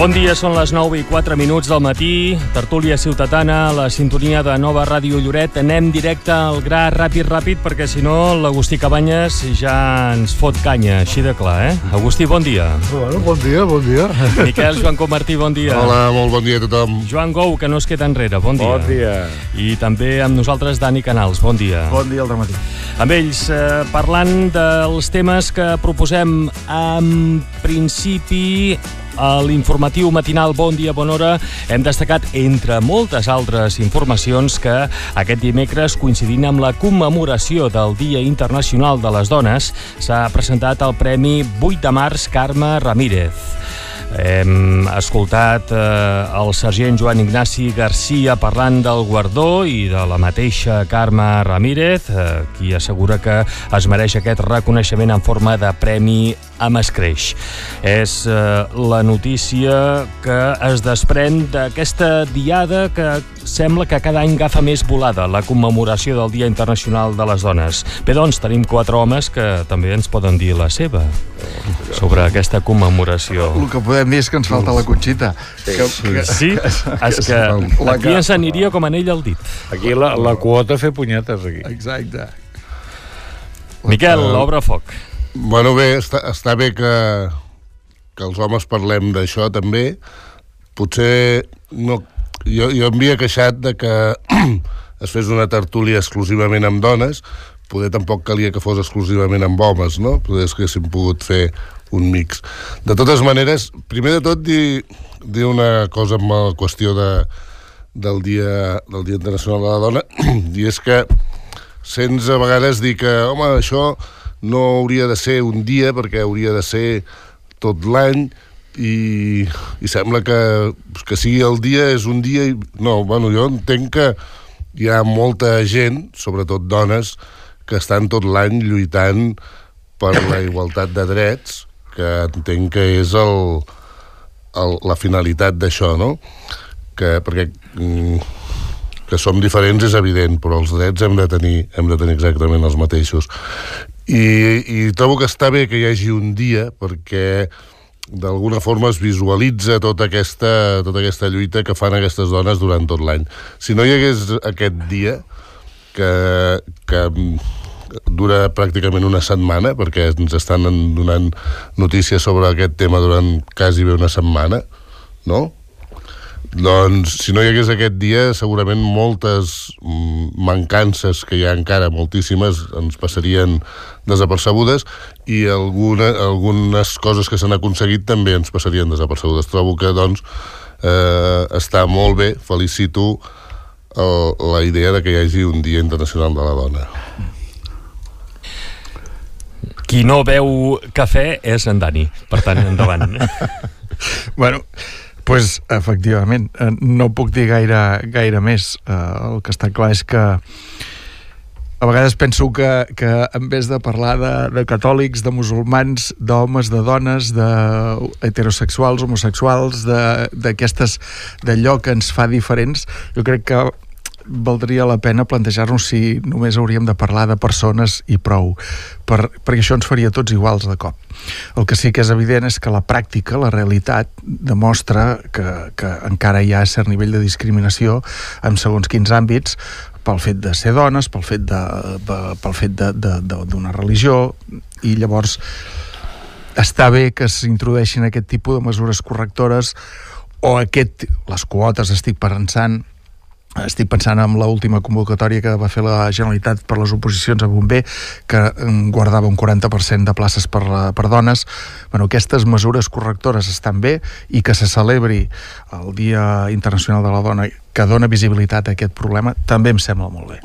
Bon dia, són les 9 i 4 minuts del matí. Tertúlia ciutadana, la sintonia de Nova Ràdio Lloret. Anem directe al gra, ràpid, ràpid, perquè si no l'Agustí Cabanyes ja ens fot canya, així de clar, eh? Agustí, bon dia. Bueno, bon dia, bon dia. Miquel, Joan Comartí, bon dia. Hola, molt bon dia a tothom. Joan Gou, que no es queda enrere, bon dia. Bon dia. I també amb nosaltres Dani Canals, bon dia. Bon dia al matí. Amb ells, eh, parlant dels temes que proposem en principi a l'informatiu matinal Bon Dia, Bona Hora hem destacat, entre moltes altres informacions, que aquest dimecres, coincidint amb la commemoració del Dia Internacional de les Dones, s'ha presentat el Premi 8 de març Carme Ramírez. Hem escoltat eh, el sergent Joan Ignasi Garcia parlant del guardó i de la mateixa Carme Ramírez, eh, qui assegura que es mereix aquest reconeixement en forma de premi amb escreix. És eh, la notícia que es desprèn d'aquesta diada que sembla que cada any agafa més volada, la commemoració del Dia Internacional de les Dones. Bé, doncs, tenim quatre homes que també ens poden dir la seva sobre aquesta commemoració. El que podem dir és que ens falta la Conxita. Que, que, Sí, és que La aquí que- ens aniria com anell al dit. Aquí la, la quota fer punyetes, aquí. Exacte. Miquel, obre foc. Bueno, bé, està, està bé que, que els homes parlem d'això també. Potser no, jo, jo havia queixat de que es fes una tertúlia exclusivament amb dones, poder tampoc calia que fos exclusivament amb homes, no? Poder que haguéssim pogut fer un mix. De totes maneres, primer de tot dir, dir una cosa amb la qüestió de, del, dia, del Dia Internacional de la Dona, i és que sents a vegades dir que, home, això no hauria de ser un dia perquè hauria de ser tot l'any i, i sembla que, que sigui el dia és un dia i... No, bueno, jo entenc que hi ha molta gent, sobretot dones, que estan tot l'any lluitant per la igualtat de drets, que entenc que és el, el, la finalitat d'això, no? Que, perquè mm, que som diferents és evident, però els drets hem de tenir, hem de tenir exactament els mateixos. I, I trobo que està bé que hi hagi un dia perquè d'alguna forma es visualitza tota aquesta, tota aquesta lluita que fan aquestes dones durant tot l'any. Si no hi hagués aquest dia, que, que dura pràcticament una setmana, perquè ens estan donant notícies sobre aquest tema durant quasi bé una setmana, no? Doncs, si no hi hagués aquest dia, segurament moltes mm, mancances que hi ha encara, moltíssimes, ens passarien desapercebudes i alguna, algunes coses que s'han aconseguit també ens passarien desapercebudes. Trobo que, doncs, eh, està molt bé, felicito el, la idea de que hi hagi un Dia Internacional de la Dona. Qui no beu cafè és en Dani. Per tant, endavant. Bueno, pues, efectivament, eh, no puc dir gaire, gaire més. Uh, el que està clar és que a vegades penso que, que en vez de parlar de, de catòlics, de musulmans, d'homes, de dones, de heterosexuals, homosexuals, d'aquestes d'allò que ens fa diferents, jo crec que valdria la pena plantejar-nos si només hauríem de parlar de persones i prou, per, perquè això ens faria tots iguals de cop. El que sí que és evident és que la pràctica, la realitat, demostra que, que encara hi ha cert nivell de discriminació en segons quins àmbits, pel fet de ser dones, pel fet de, de- pel fet d'una religió, i llavors està bé que s'introdueixin aquest tipus de mesures correctores o aquest, les quotes estic pensant estic pensant en l'última convocatòria que va fer la Generalitat per les oposicions a Bomber, que mm, guardava un 40% de places per, la- per dones. Bueno, aquestes mesures correctores estan bé i que se celebri el Dia Internacional de la Dona que dona visibilitat a aquest problema també em sembla molt bé.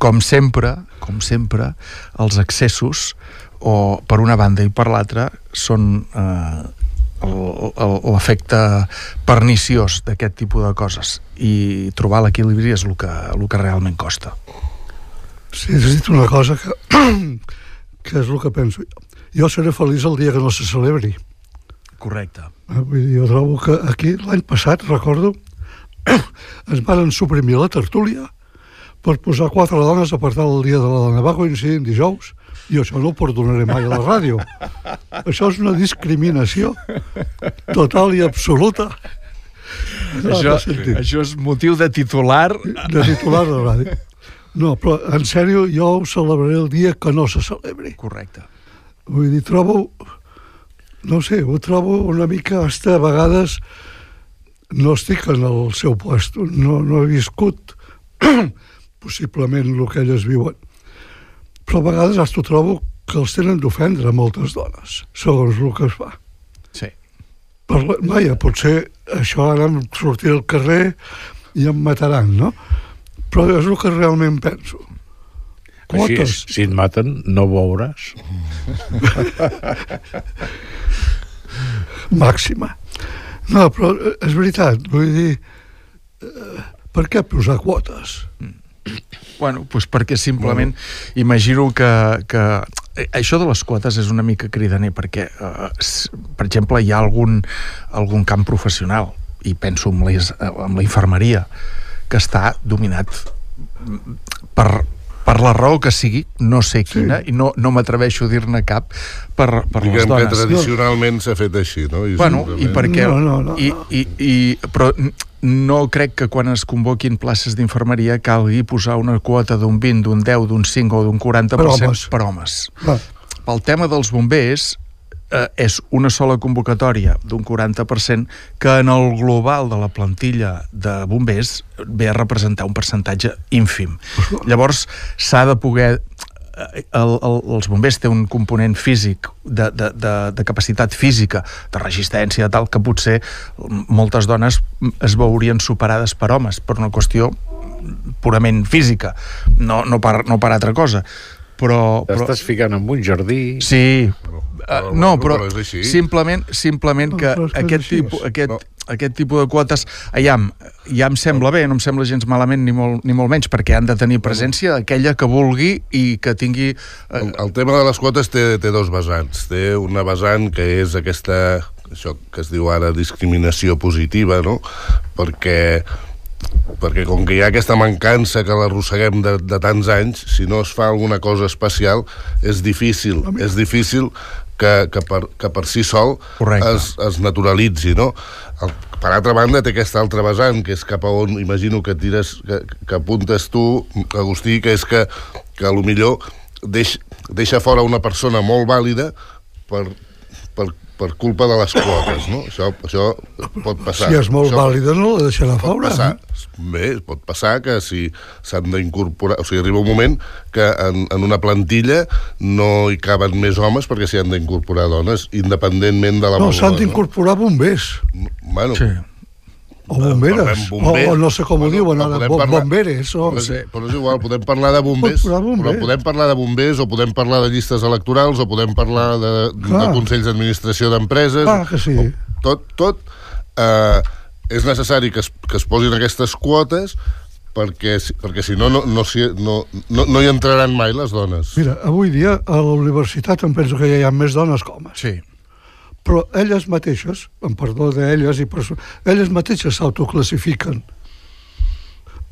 Com sempre, com sempre, els excessos o per una banda i per l'altra són eh, l'efecte perniciós d'aquest tipus de coses i trobar l'equilibri és el que, el que realment costa. Sí, has dit una cosa que, que és el que penso. Jo seré feliç el dia que no se celebri. Correcte. Eh, Vull dir, jo trobo que aquí, l'any passat, recordo, ens van suprimir la tertúlia per posar quatre dones a partir del dia de la dona. Va coincidir en dijous I això no ho perdonaré mai a la ràdio. Això és una discriminació total i absoluta. No, Això, això és motiu de titular... de titular de ràdio. No, però en sèrio, jo ho celebraré el dia que no se celebri. Correcte. Vull dir, trobo... No sé, ho trobo una mica... Hasta a vegades no estic en el seu puesto, no, no he viscut possiblement el que elles viuen. Però a vegades hasta trobo que els tenen d'ofendre moltes dones, segons el que es fa. Sí. Per, la- vaja, potser això ara em sortiré al carrer i em mataran, no? Però és el que realment penso. Així, Quotes. si et maten, no veuràs. màxima. No, però eh, és veritat, vull dir, eh, per què posar quotes? Bueno, doncs perquè simplement imagino que, que eh, això de les quotes és una mica cridaner perquè, eh, per exemple, hi ha algun, algun camp professional i penso en, les, en la infermeria que està dominat per, per la raó que sigui, no sé quina, i no, no m'atreveixo a dir-ne cap, per, per les Diguem que dones. tradicionalment s'ha fet així, no? I Bueno, i perquè... No, no, no, i, no. i, i, però no crec que quan es convoquin places d'infermeria calgui posar una quota d'un 20, d'un 10, d'un 5 o d'un 40% Per homes. per homes. Va, Pel tema dels bombers, eh, és una sola convocatòria d'un 40% que en el global de la plantilla de bombers ve a representar un percentatge ínfim. Llavors, s'ha de poder el, el, els bombers té un component físic de, de, de, de capacitat física, de resistència, de tal, que potser moltes dones es veurien superades per homes, per una qüestió purament física, no, no, per, no per altra cosa. Però, però, T'estàs ficant en un jardí... Sí, però uh, no, bueno, però, però simplement, simplement que No, però que aquest, tipus, aquest, No. Aquest tipus de quotes aviam, ja em sembla bé, no em sembla gens malament ni molt, ni molt menys, perquè han de tenir presència aquella que vulgui i que tingui... El, Eh, el tema de les quotes té, té dos vessants. Té una vessant que és aquesta, això que es diu ara discriminació positiva, no? Perquè perquè com que hi ha aquesta mancança que l'arrosseguem de, de tants anys, si no es fa alguna cosa especial, és difícil, és difícil que, que, per, que per si sol Correcte. es, es naturalitzi, no? El, per altra banda, té aquesta altra vessant, que és cap a on imagino que tires, que, que apuntes tu, Agustí, que és que, que a lo millor deix, deixa fora una persona molt vàlida per, per, per culpa de les quotes, no? Això, això pot passar. si és molt això vàlida no la deixarà pot fora. passar. Bé, pot passar que si s'han d'incorporar... O sigui, arriba un moment que en, en una plantilla no hi caben més homes perquè s'hi han d'incorporar dones, independentment de la No, s'han d'incorporar bombers Bueno, sí. O bomberes, parlem o, bombers. o no sé com ho diuen ara, bo- parlar- bomberes o... Però, sí, però és igual, podem parlar de bombers, bombers. però podem parlar de bombers o podem parlar de llistes electorals o podem parlar de, de consells d'administració d'empreses. Clar que sí. o- Tot, tot eh, és necessari que es, que es posin aquestes quotes perquè, perquè si no no, no, no, no, no hi entraran mai les dones. Mira, avui dia a la universitat em penso que ja hi ha més dones que homes. Sí. Però elles mateixes, amb perdó d'elles i perso... elles mateixes s'autoclassifiquen.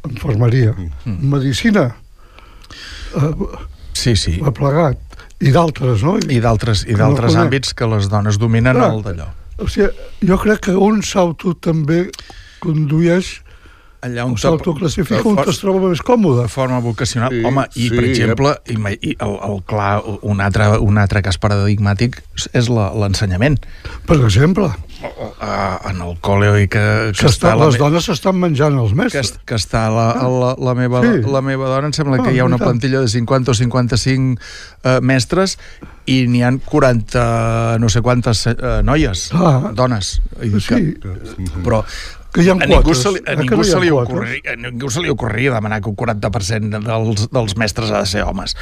Enfermeria, Mm. medicina, eh, Sí, sí. ha plegat, i d'altres, no? I d'altres i no d'altres conec. àmbits que les dones dominen Clar. el d'allò. O sigui, jo crec que un s'auto també condueix Allà o on s'autoclassifica on es troba més còmode. de forma vocacional. Sí, Home, i sí, per exemple, i, ma- i el, el clar, un altre, un altre cas paradigmàtic és l'ensenyament. Per exemple, Uh, en el col·le i que, que, que està, la les me- dones s'estan menjant els que, mestres. est- que està la, la, la, meva, Sí. la meva dona, em sembla Ah, que hi ha una plantilla de 50 o 55 eh, mestres i n'hi han 40 no sé quantes eh, noies, Ah. dones. I Sí, Però que hi ha a ningú, quotes. se li, a ningú, se li ocorri, a ningú se li ocorria demanar que un 40% dels, dels mestres ha de ser homes.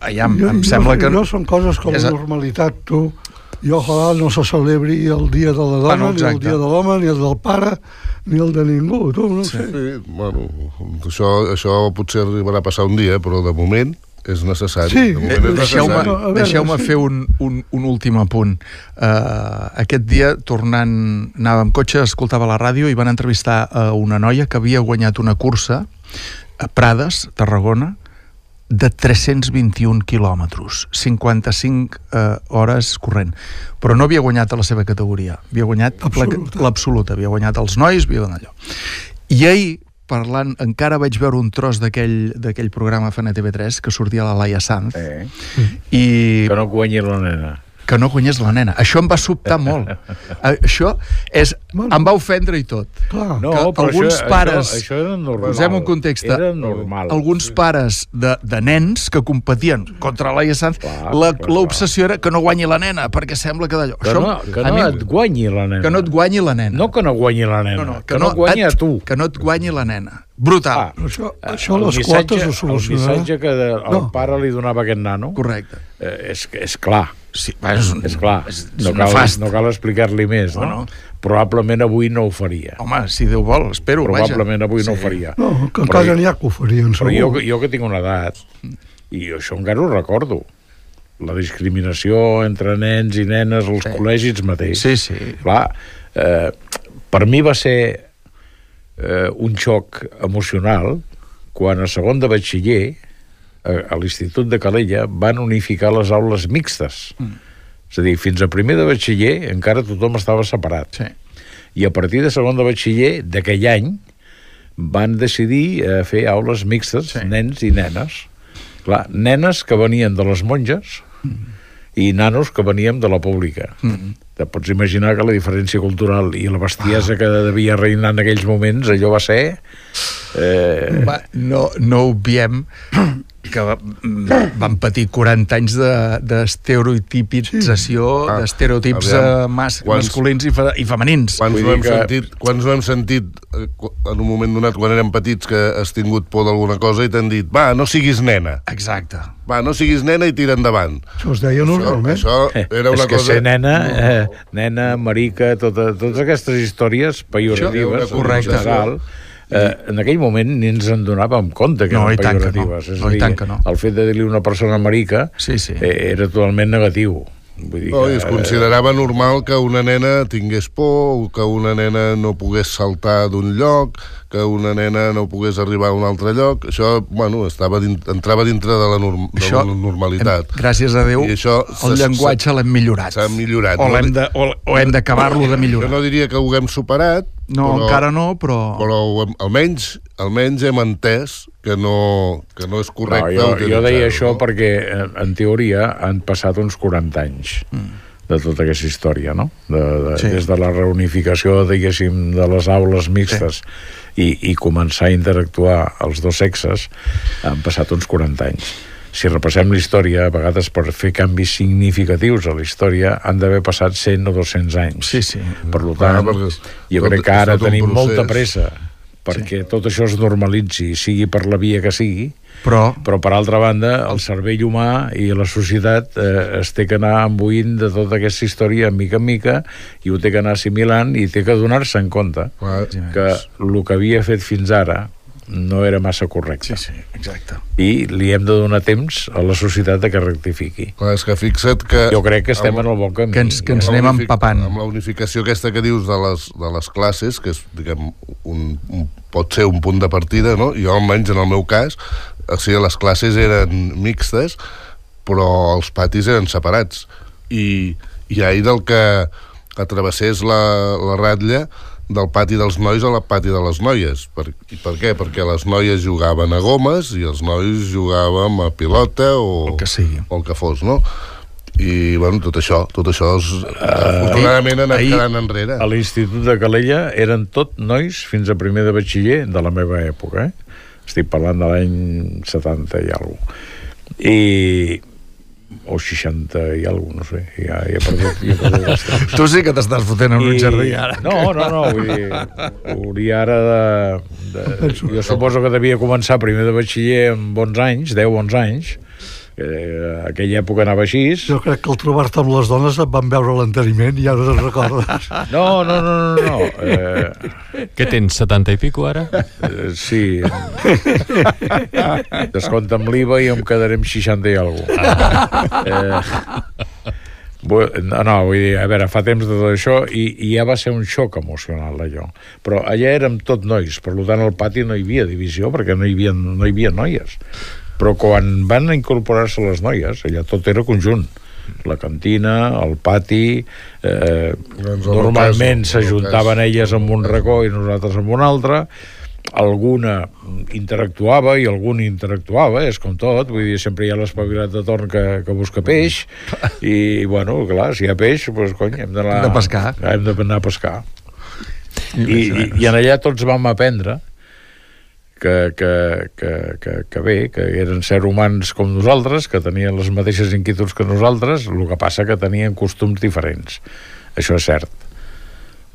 Aviam, jo, em jo, sembla que... No són coses com És normalitat, tu. I ojalà no se celebri el dia de la dona, Bueno, ni el dia de l'home, ni el del pare, ni el de ningú, tu, no Sí. sé. Sí, bueno, això, això potser arribarà a passar un dia, però de moment és necessari. Sí, eh, Deixeu-me necessari. Veure, deixeu sí. fer un, un, un últim apunt. Uh, aquest dia, tornant, anava amb cotxe, escoltava la ràdio i van entrevistar a una noia que havia guanyat una cursa a Prades, Tarragona, de 321 quilòmetres, 55 eh, hores corrent. Però no havia guanyat a la seva categoria. Havia guanyat la- Absoluta. l'absoluta. Havia guanyat els nois, havia guanyat allò. I ahir, parlant, encara vaig veure un tros d'aquell programa fan a TV3 que sortia la Laia Sanz Eh? i Que no guanyi la nena. Que no guanyés la nena. Això em va sobtar molt. Eh, això és... Em va ofendre i tot. Clar, No, que però alguns això, pares- Això, això era normal. Posem un context. Era normal. Alguns pares de, de nens que competien contra Laia Sanz, l'obsessió era que no guanyi la nena, perquè sembla que d'allò... Que no, que a no mi- et guanyi la nena. que no et guanyi la nena. No que no guanyi la nena, no, no, que, no, guanyi et, a tu. Que no et guanyi la nena. Brutal. Ah, això, això el les missatge- quotes ho solucionarà. El missatge que de, el No. pare li donava a aquest nano Correcte. eh, és, és clar. Sí, va, és, un, És clar, És, és no, cal, nefast. no cal explicar-li més, no? No, no. Probablement avui no ho faria. Home, si Déu vol, espero, Probablement vaja. avui no ho faria. No, que Però encara n'hi ha que ho farien, Però segur. jo, jo que tinc una edat, i això encara ho recordo, la discriminació entre nens i nenes als Sí. col·legis mateix. Sí, sí. Clar, eh, per mi va ser eh, un xoc emocional quan a segon de batxiller a, l'Institut de Calella van unificar les aules mixtes. Mm. És a dir, fins a primer de batxiller encara tothom estava separat. sí. I a partir de segon de batxiller d'aquell any van decidir eh, fer aules mixtes, Sí. nens i nenes. Clar, nenes que venien de les monges i nanos que veníem de la pública. Mm. Te pots imaginar que la diferència cultural i la bestiesa que devia reinar en aquells moments, allò va ser... Eh, Va, no, no obviem que van patir 40 anys de- d'estereotipització, Ah, d'estereotips eh, mas, Quants- masculins i, fe, i femenins. Quants no, hem que- sentit, quants no hem sentit eh, en un moment donat, quan érem petits, que has tingut por d'alguna cosa i t'han dit, va, no siguis nena, Exacte. va, no siguis nena i tira endavant. Això es deia Això, normalment. això era una és que cosa... ser nena, eh, nena, marica, tota, totes aquestes històries pejoratives, Això- correcte. General, eh, en aquell moment ni ens en donàvem compte que No, eren que no. pejoratives. És No, i dir, tant que no. el fet de dir-li una persona marica Sí, sí. eh, era totalment negatiu. Vull dir No, i es que, considerava normal que una nena tingués por, o que una nena no pogués saltar d'un lloc, que una nena no pogués arribar a un altre lloc. Això, bueno, estava dins, entrava dintre de la, norm, de Això, la normalitat. Hem, gràcies a Déu, I això el llenguatge l'hem millorat. s'ha millorat. O, No l'hem di- de, o, o hem d'acabar-lo de Jo millorar. no diria que ho haguem superat, No, però, encara no, però... però almenys, almenys hem entès que no, que no és no, correcte jo, jo utilitzar-ho, deia això no? perquè, eh, en teoria, han passat uns 40 anys. Mm de tota aquesta història, no? De, de, sí. Des de la reunificació, diguéssim, de les aules mixtes sí. i, i començar a interactuar els dos sexes, han passat uns 40 anys. Si repassem la història, a vegades per fer canvis significatius a la història han d'haver passat 100 o 200 anys. Sí, sí. Per tant, Clar, perquè jo crec que ara tenim procés. molta pressa perquè tot això es normalitzi, sigui per la via que sigui, Però, però per altra banda el cervell humà i la societat eh, es té que anar embuint de tota aquesta història mica en mica i ho té que anar assimilant i té que donar-se en compte Clar, que el que havia fet fins ara no era massa correcte sí, sí, exacte. i li hem de donar temps a la societat de que rectifiqui clar, és que fixa't que... jo crec que estem amb- en el bon camí Que ens- que ens anem empapant. Amb la unificació aquesta que dius de les, de les classes, que és, diguem, un, un, pot ser un punt de partida, no? Jo, almenys, en el meu cas, o sigui, les classes eren mixtes, però els patis eren separats. I, i ahir del que atravessés la, la ratlla del pati dels nois al pati de les noies. Per, i per què? Perquè les noies jugaven a gomes i els nois jugàvem a pilota o El que sigui. o el que fos, no? I, bueno, tot això, tot això és, afortunadament ha anat ahir- quedant enrere. a l'Institut de Calella eren tot nois fins a primer de batxiller de la meva època, eh? Estic parlant de l'any 70 i alguna cosa. I o 60 i alguna no sé, ja, ja he perdut, ja he perdut. Tu sí que t'estàs fotent en un jardí, ara. No, no, no, vull dir, hauria ara de, de... Jo suposo que devia començar primer de batxiller amb bons anys, 10 bons anys, eh, aquella època anava així. Jo crec que al trobar-te amb les dones et van veure l'enteniment i ara te'n recordes. No, no, no, no, no. Eh, Què tens, 70 i pico ara? eh, sí. Descompta'm l'IVA i em quedaré amb 60 i alguna eh, no, no, vull dir, a veure, fa temps de tot això i, i ja va ser un xoc emocional allò, però allà érem tot nois per tant al pati no hi havia divisió perquè no hi havia, no hi havia noies Però quan van incorporar-se les noies, allà tot era conjunt. La cantina, el pati eh, Doncs normalment s'ajuntaven elles amb un racó i nosaltres amb un altre. Alguna interactuava i algun interactuava, és com tot. Vull dir, sempre hi ha l'espavilat de torn que, que busca peix. I, bueno, clar, si hi ha peix, doncs, cony, hem d'anar De pescar. hem d'anar a pescar. I, i, i en allà tots vam aprendre que, que, que, que, que bé, que eren ser humans com nosaltres, que tenien les mateixes inquietuds que nosaltres, el que passa que tenien costums diferents. Això és cert.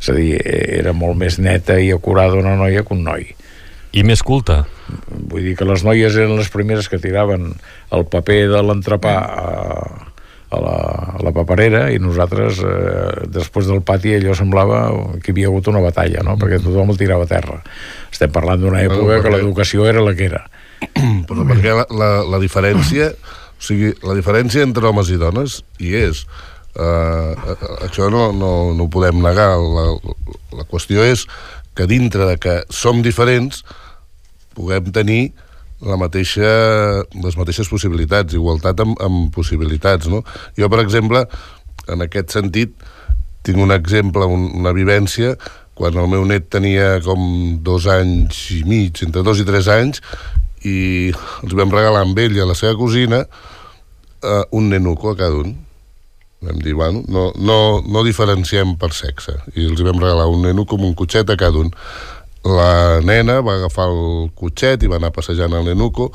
És a dir, eh, era molt més neta i acurada una noia que un noi. I més culta. Vull dir que les noies eren les primeres que tiraven el paper de l'entrepà a, a, la, a la paperera i nosaltres, eh, després del pati, allò semblava que hi havia hagut una batalla, no? perquè tothom el tirava a terra. Estem parlant d'una època que l'educació era la que era. Però perquè la, la, la diferència... O sigui, la diferència entre homes i dones hi és. Uh, això no, no, no ho podem negar. La, la qüestió és que dintre de que som diferents puguem tenir la mateixa, les mateixes possibilitats, igualtat amb, amb possibilitats, no? Jo, per exemple, en aquest sentit, tinc un exemple, un, una vivència, quan el meu net tenia com dos anys i mig, entre dos i tres anys, i els vam regalar amb ell i a la seva cosina eh, un nenuco a cada un. Vam dir, bueno, no, no, no diferenciem per sexe. I els vam regalar un nenuco amb un cotxet a cada un. La nena va agafar el cotxet i va anar passejant el nenuco.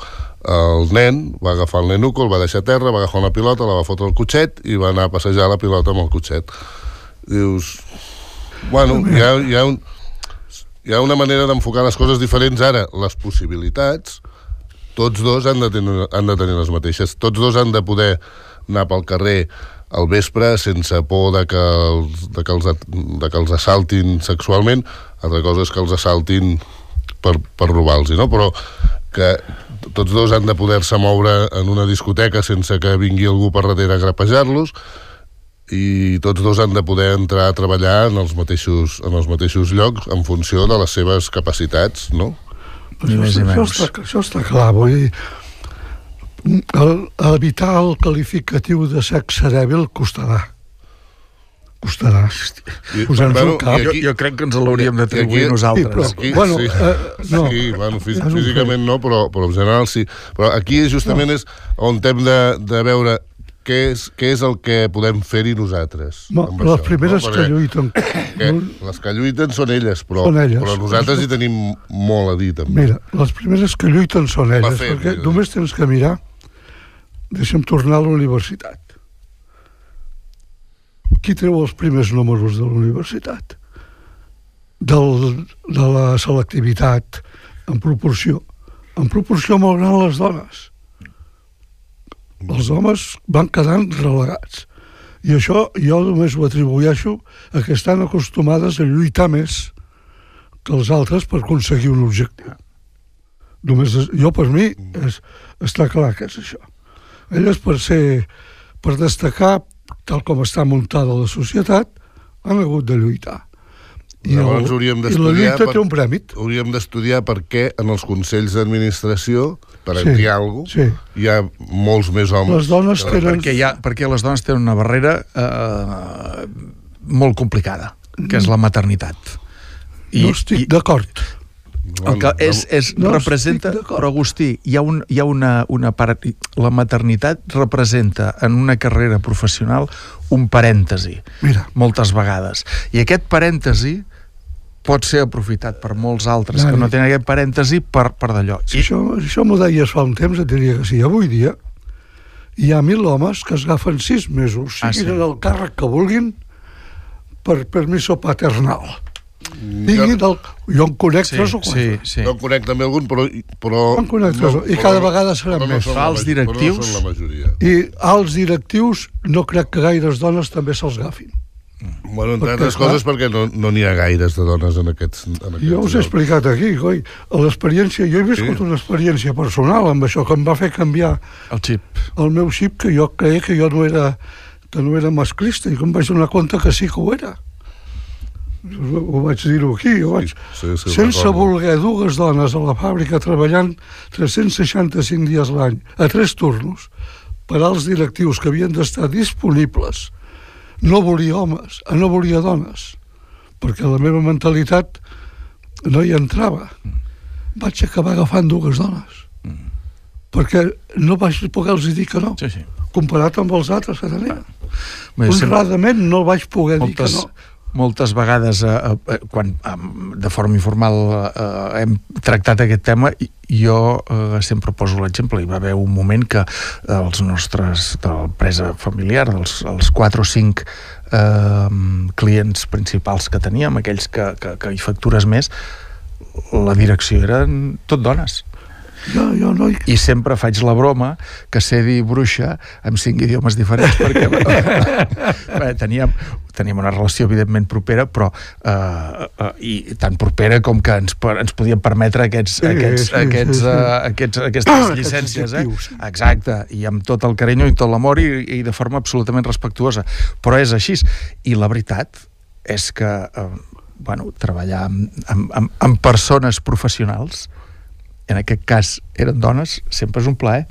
El nen va agafar el nenuco, el va deixar a terra, va agafar una pilota, la va fotre al cotxet i va anar a passejar la pilota amb el cotxet. Dius... Bueno, hi ha, hi ha, un, hi ha una manera d'enfocar les coses diferents ara. Les possibilitats, tots dos han de, tenir, han de tenir les mateixes. Tots dos han de poder anar pel carrer al vespre sense por de que els, de que els, de que els assaltin sexualment. Altra cosa és que els assaltin per, per robar-los, no? Però que tots dos han de poder-se moure en una discoteca sense que vingui algú per darrere a grapejar-los i tots dos han de poder entrar a treballar en els mateixos, en els mateixos llocs en funció de les seves capacitats, no? Ni més ni això, està, això està clar, vull dir, el, evitar el qualificatiu de sexe dèbil costarà. Costarà. Posar-nos bueno, un cap. i Jo, aquí- jo crec que ens l'hauríem d'atribuir aquí- nosaltres. Sí, però- Aquí, Bueno, sí. eh, no. Sí, bueno, fí És un físicament no, però, però en general sí. Però aquí justament no. és on hem de, de veure què és, què és el que podem fer-hi nosaltres. No, amb les això, primeres no? que lluiten... Que les que lluiten són elles, però, Són elles. però nosaltres hi tenim molt a dir, també. Mira, les primeres que lluiten són elles, fer, perquè mira. només tens que mirar... Deixa'm tornar a la universitat. Qui treu els primers números de la universitat? Del, de la selectivitat en proporció. En proporció molt gran les dones. Els homes van quedant relegats. I això jo només ho atribueixo a que estan acostumades a lluitar més que els altres per aconseguir un objectiu. Només, és- jo per mi és, està clar que és això. Elles per ser, per destacar tal com està muntada la societat, han hagut de lluitar. Llavors hauríem I la d'estudiar lluita per- té un prèmit. Hauríem d'estudiar per què en els consells d'administració, per Sí, dir alguna cosa, sí. hi ha molts més homes. Les dones que- tenen... perquè, hi ha, perquè les dones tenen una barrera eh, molt complicada, que és la maternitat. no estic d'acord. El que és, és No representa, però Agustí, hi ha, un, hi ha una, una part... La maternitat representa en una carrera professional un parèntesi, Mira, moltes vegades. I aquest parèntesi pot ser aprofitat per molts altres Dani. que no tenen aquest parèntesi per, per d'allò. si això, si això m'ho deies fa un temps, et diria que sí. Avui dia hi ha mil homes que es agafen sis mesos, Ah, siguin sí. en el càrrec que vulguin, per permiso paternal. Jo, Tinguin el... Jo en conec Sí, tres o sí, quatre. sí. jo en conec també algun, però... però En conec tres, i cada vegada seran però més. Alts ma- directius. Però no són la majoria. I als directius no crec que gaires dones també se'ls agafin. Bueno, entre altres clar- coses perquè no n'hi no ha gaires de dones en aquests, en aquests Jo us he llocs. explicat aquí, coi, l'experiència, jo he viscut Sí. una experiència personal amb això que em va fer canviar El xip. el meu xip, que jo creia que jo no era, que no era masclista, i que em vaig donar compte que sí que ho era. Ho vaig dir-ho aquí, ho vaig... sí, sí, sense voler dues dones a la fàbrica treballant 365 dies l'any, a tres turnos, per als directius que havien d'estar disponibles. No volia homes, eh, no volia dones, perquè la meva mentalitat no hi entrava. Vaig acabar agafant dues dones, perquè no vaig poder-los dir que no, Sí, sí. comparat amb els altres que tenia. Bé, sempre- Honradament no vaig poder dir que moltes, no. Moltes vegades eh, eh, quan eh, de forma informal eh, hem tractat aquest tema jo eh, sempre poso l'exemple. Hi va haver un moment que eh, els nostres de l'empresa familiar els, els 4 o 5 eh, clients principals que teníem aquells que, que, que hi factures més la direcció eren tot dones Jo, jo no i sempre faig la broma que sé dir bruixa amb cinc idiomes diferents perquè bé, teníem, teníem una relació evidentment propera però eh, eh, i tan propera com que ens, ens podíem permetre aquests, Sí, aquests, sí, aquests, sí, sí. eh, aquests, aquestes Aquests llicències eh? exacte, i amb tot el carinyo i tot l'amor i, i de forma absolutament respectuosa però és així, i la veritat és que eh, bueno, treballar amb, amb, amb, amb persones professionals en aquest cas eren dones, sempre és un plaer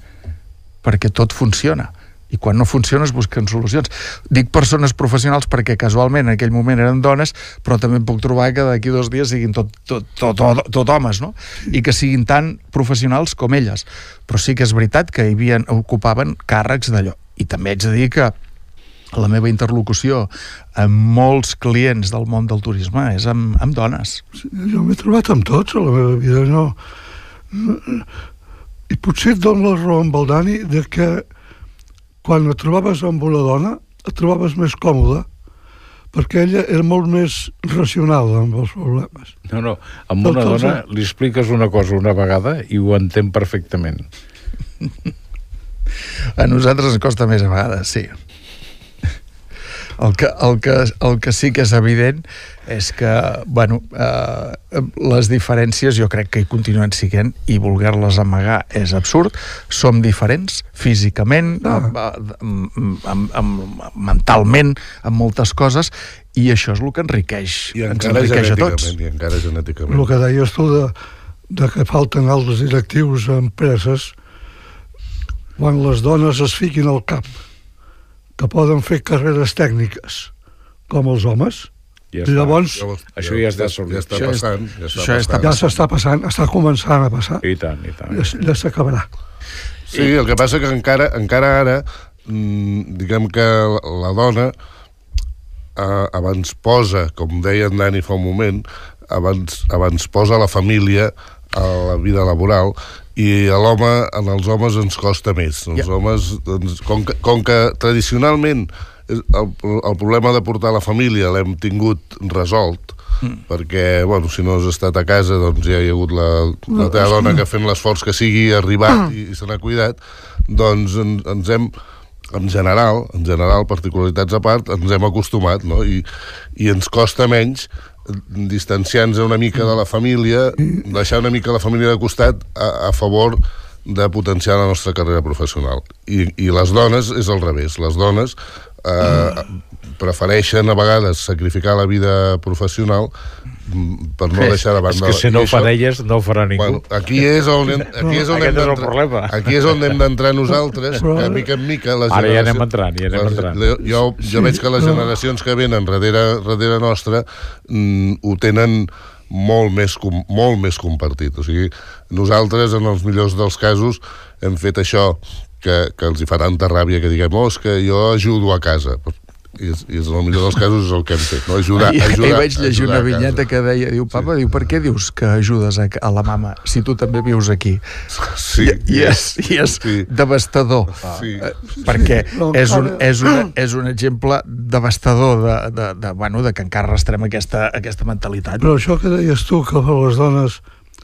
perquè tot funciona. I quan no funciona es busquen solucions. Dic persones professionals perquè casualment en aquell moment eren dones però també em puc trobar que d'aquí dos dies siguin tot, tot, tot, tot, tot homes no? i que siguin tan professionals com elles. Però sí que és veritat que hi havia, ocupaven càrrecs d'allò. I també haig de dir que la meva interlocució amb molts clients del món del turisme és amb, amb dones. Jo m'he trobat amb tots a la meva vida, no... I potser et dono la raó amb el Dani de que quan et trobaves amb una dona et trobaves més còmode perquè ella era molt més racional amb els problemes. No, no, amb una dona li expliques una cosa una vegada i ho entén perfectament. A nosaltres ens costa més a vegades, sí. El que, el, que, el que sí que és evident és que, bueno, eh, les diferències jo crec que hi continuen siguent i voler-les amagar és absurd. Som diferents físicament, Ah. amb, amb, amb, amb, mentalment, amb moltes coses, i això és el que enriqueix, I ens enriqueix a tots. i encara genèticament. El que deies tu de, de que falten altres directius a empreses quan les dones es fiquin al cap que poden fer carreres tècniques com els homes, Ja I llavors- Això ja està ja està Això és- passant. Ja està això està passant. ja s'està passant, està començant a passar, I tant, i tant. ja, ja s'acabarà. Sí, el que passa que encara, encara ara, mm, diguem que la, la dona eh, abans posa, com deia en Dani fa un moment, abans, abans posa la família a la vida laboral i a l'home, en els homes ens costa més. Els Ja. homes, doncs, com, que, com que tradicionalment és- el, el problema de portar la família l'hem tingut resolt, mm. perquè, bueno, si no has estat a casa, doncs ja hi ha hagut la, la teva dona que fent l'esforç que sigui ha arribat i, i se n'ha cuidat, doncs en, ens hem en general, en general, particularitats a part, ens hem acostumat, no? I, i ens costa menys distanciar-nos una mica de la família, deixar una mica la família de costat a, a favor de potenciar la nostra carrera professional. I, I les dones és al revés. Les dones eh, prefereixen a vegades sacrificar la vida professional per no deixar de És banda... que si no ho fan elles, no ho farà ningú. Bueno, aquí és on hem, aquí és on hem és el d'entrar-. Aquí és on hem d'entrar nosaltres, Però- que mica en mica la Ara ja anem entrant, ja anem les- entrant. Jo, jo Sí, veig que les però- generacions que venen darrere, darrere nostra mm, ho tenen molt més, com, molt més compartit. O sigui, nosaltres, en els millors dels casos, hem fet això que, que els hi fa tanta ràbia que diguem, oh, és que jo ajudo a casa. I, és, i és, en el millor dels casos és el que hem fet, no? Ajudar, Ahir, ajudar, ahir vaig llegir una vinyeta que deia, diu, papa, diu, per què dius que ajudes a, a la mama si tu també vius aquí? Sí, I, i és, i és sí. devastador. Sí. Eh, perquè és, un, és, una, és un exemple devastador de, de, de, bueno, de que encara arrastrem aquesta, aquesta mentalitat. Però això que deies tu, que les dones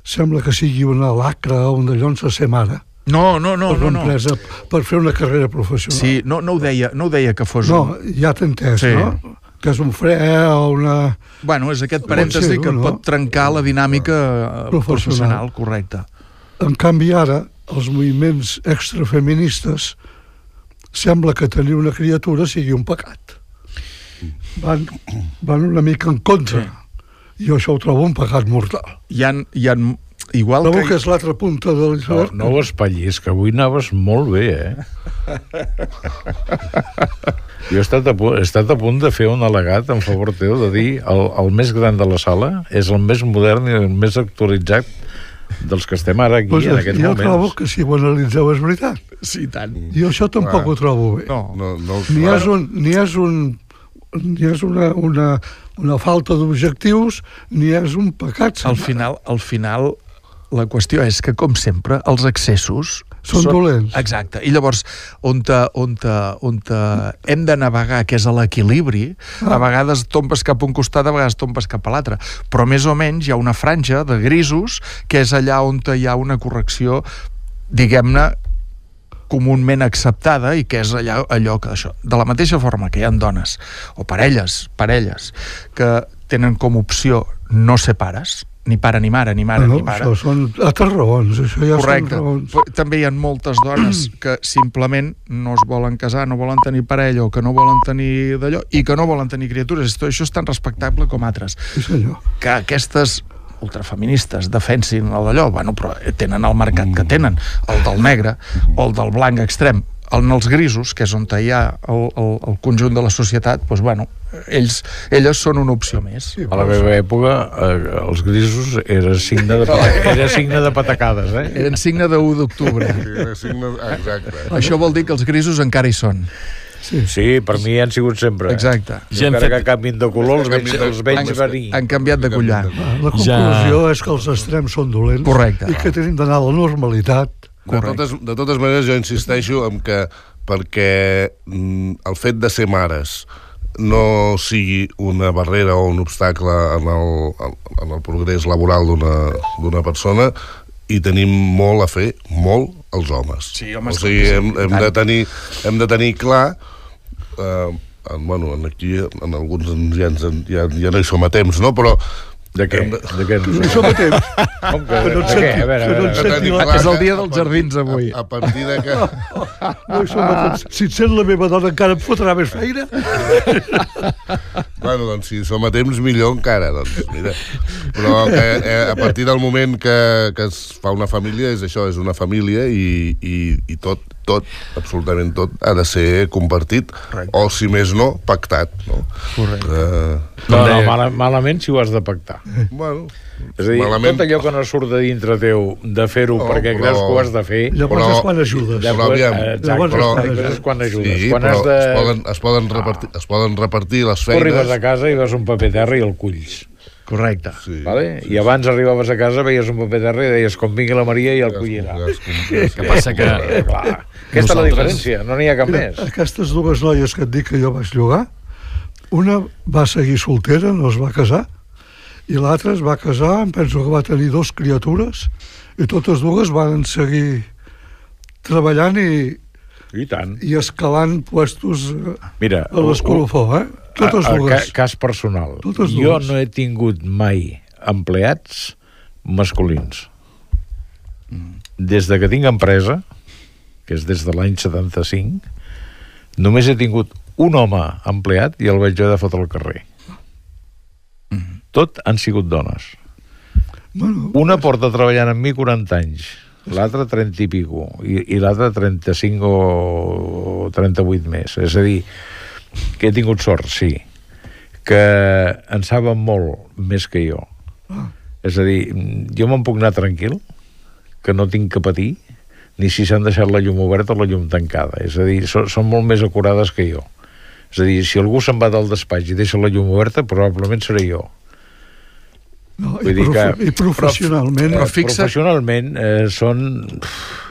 sembla que sigui una lacra o un dallons a ser mare, No, no, no, per no. no. per fer una carrera professional. Sí, no, no, ho deia, no ho deia que fos... No, Un... ja t'he entès, Sí. no? Que és un fre o una... Bueno, és aquest parèntesi que no? pot trencar la dinàmica eh, Professional. professional, correcte. En canvi, ara, els moviments extrafeministes sembla que tenir una criatura sigui un pecat. van, van una mica en contra. Sí. Jo això ho trobo un pecat mortal. Hi ha, hi ha igual Trobo que... que és l'altra punta de No, l'iceberg. no ho espatllis, que avui anaves molt bé, eh? Jo he estat, a punt, he estat a punt de fer un al·legat en favor teu de dir el, el més gran de la sala és el més modern i el més actualitzat dels que estem ara aquí Pues, en aquests jo moments. trobo que si ho analitzeu és veritat. Sí, tant. Jo això tampoc Clar. ho trobo bé. No. No, no, Ni és, un, ni és, un, ni és una, una, una falta d'objectius, ni és un pecat. Al final, al final, la qüestió és que, com sempre, els excessos... Són dolents. Exacte. I llavors, on, te, on, te, on te hem de navegar, que és a l'equilibri, a vegades tombes cap a un costat, a vegades tombes cap a l'altre. Però més o menys hi ha una franja de grisos que és allà on hi ha una correcció, diguem-ne, comunment acceptada i que és allà, allò que això, de la mateixa forma que hi ha dones o parelles, parelles que tenen com opció no ser pares, ni pare ni mare, ni mare no, ni pare. això són altres raons. Això ja Correcte. són raons. Però també hi ha moltes dones que simplement no es volen casar, no volen tenir parella o que no volen tenir d'allò i que no volen tenir criatures. Esto, això és tan respectable com altres. Sí, senyor. Que aquestes ultrafeministes defensin el d'allò, bueno, però tenen el mercat que tenen, el del negre o el del blanc extrem, en els grisos, que és on hi ha el, el, el conjunt de la societat, doncs, bueno, ells, elles són una opció més. Sí, A la meva època, eh, els grisos era signe de, era signe de patacades, eh? Eren signe de 1 d'octubre. Signe... ah, Exacte. Això vol dir que els grisos encara hi són. Sí, per mi han sigut sempre. Exacte. Ja encara fet- que canvin de color, els veig, els veig Han, venir. han canviat de collar. La conclusió és que els extrems són dolents Correcte. i que tenim d'anar a la normalitat. De totes, de totes maneres, jo insisteixo en que perquè mm, el fet de ser mares no sigui una barrera o un obstacle en el, en el progrés laboral d'una persona i tenim molt a fer, molt, els homes. Sí, home, o sigui, hem, hem, de tenir, hem de tenir clar eh, en, bueno, en aquí en alguns ja, ens, en- ja, ja no hi som a temps, no? però De què? De- De què? No som a temps. Com que, Que no et A veure, a no clar És el dia dels jardins, avui. A, a partir de que... No hi som a temps. Si et sent la meva dona encara em fotrà més feina. Bueno, doncs si som a temps, millor encara, doncs, mira. Però que, eh, a partir del moment que, que es fa una família, és això, és una família i, i, i tot, tot, absolutament tot, ha de ser compartit, Correcte. o si més no, pactat, no? Correcte. Eh, No, no, mala, malament si ho has de pactar. bueno, És a dir, Malament. tot allò que no surt de dintre teu de fer-ho No, perquè però- creus que ho has de fer... Llavors Però- és quan ajudes. de- però aviam, eh, exacte, llavors però- és quan ajudes. sí, quan has de... es, poden, es, poden repartir, es poden repartir les Tu arribes feines... a casa i veus un paper terra i el culls. Correcte. Sí. Vale? I abans arribaves a casa, veies un paper terra i deies com vingui la Maria i el collirà. Què passa que... Eh, clar. Aquesta és la diferència, no n'hi ha cap més. Aquestes dues noies que et dic que jo vaig llogar, una va seguir soltera, no es va casar, i l'altra es va casar, em penso que va tenir dos criatures, i totes dues van seguir treballant i, I tant. i escalant puestos eh, Mira, a l'escolofó, eh? Totes a- a- dues. ca- Cas personal. Totes jo dues. no he tingut mai empleats masculins. Des de que tinc empresa, que és des de l'any 75, només he tingut un home empleat i el vaig haver de fotre al carrer. Tot han sigut dones. Bueno, Una porta treballant amb mi 40 anys, l'altra 30 i pico, i, i l'altra 35 o 38 més. És a dir, que he tingut sort, sí, que en saben molt més que jo. És a dir, jo me'n puc anar tranquil, que no tinc que patir, ni si s'han deixat la llum oberta o la llum tancada. És a dir, són, són molt més acurades que jo. És a dir, si algú se'n va del despatx i deixa la llum oberta, probablement seré jo. No, i, vull dir profe que- i professionalment, Però Però fixa- professionalment eh, són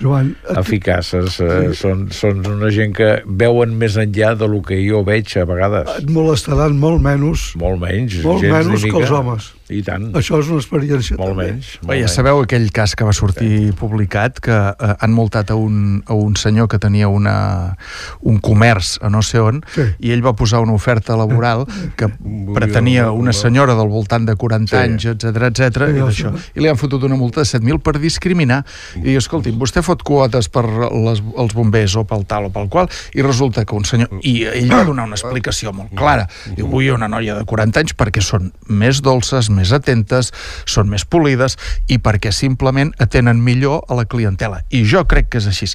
Joan, et, eficaces, eh, són, són una gent que veuen més enllà de lo que jo veig a vegades. et molestaran molt menys, Molt menys. molt gens menys que els homes. I tant. Això és una experiència. Molt també. menys. Molt Bé, ja sabeu aquell cas que va sortir publicat que eh, han multat a un, a un senyor que tenia una, un comerç a no sé on Sí. i ell va posar una oferta laboral que pretenia una senyora del voltant de 40 Sí. anys, etc etc Sí, i, d'això. sé. i li han fotut una multa de 7.000 per discriminar i diu, escolti'm, vostè fot quotes per les, els bombers o pel tal o pel qual i resulta que un senyor... I ell va donar una explicació molt clara. Diu, vull una noia de 40 anys perquè són més dolces, més atentes, són més polides i perquè simplement atenen millor a la clientela. I jo crec que és així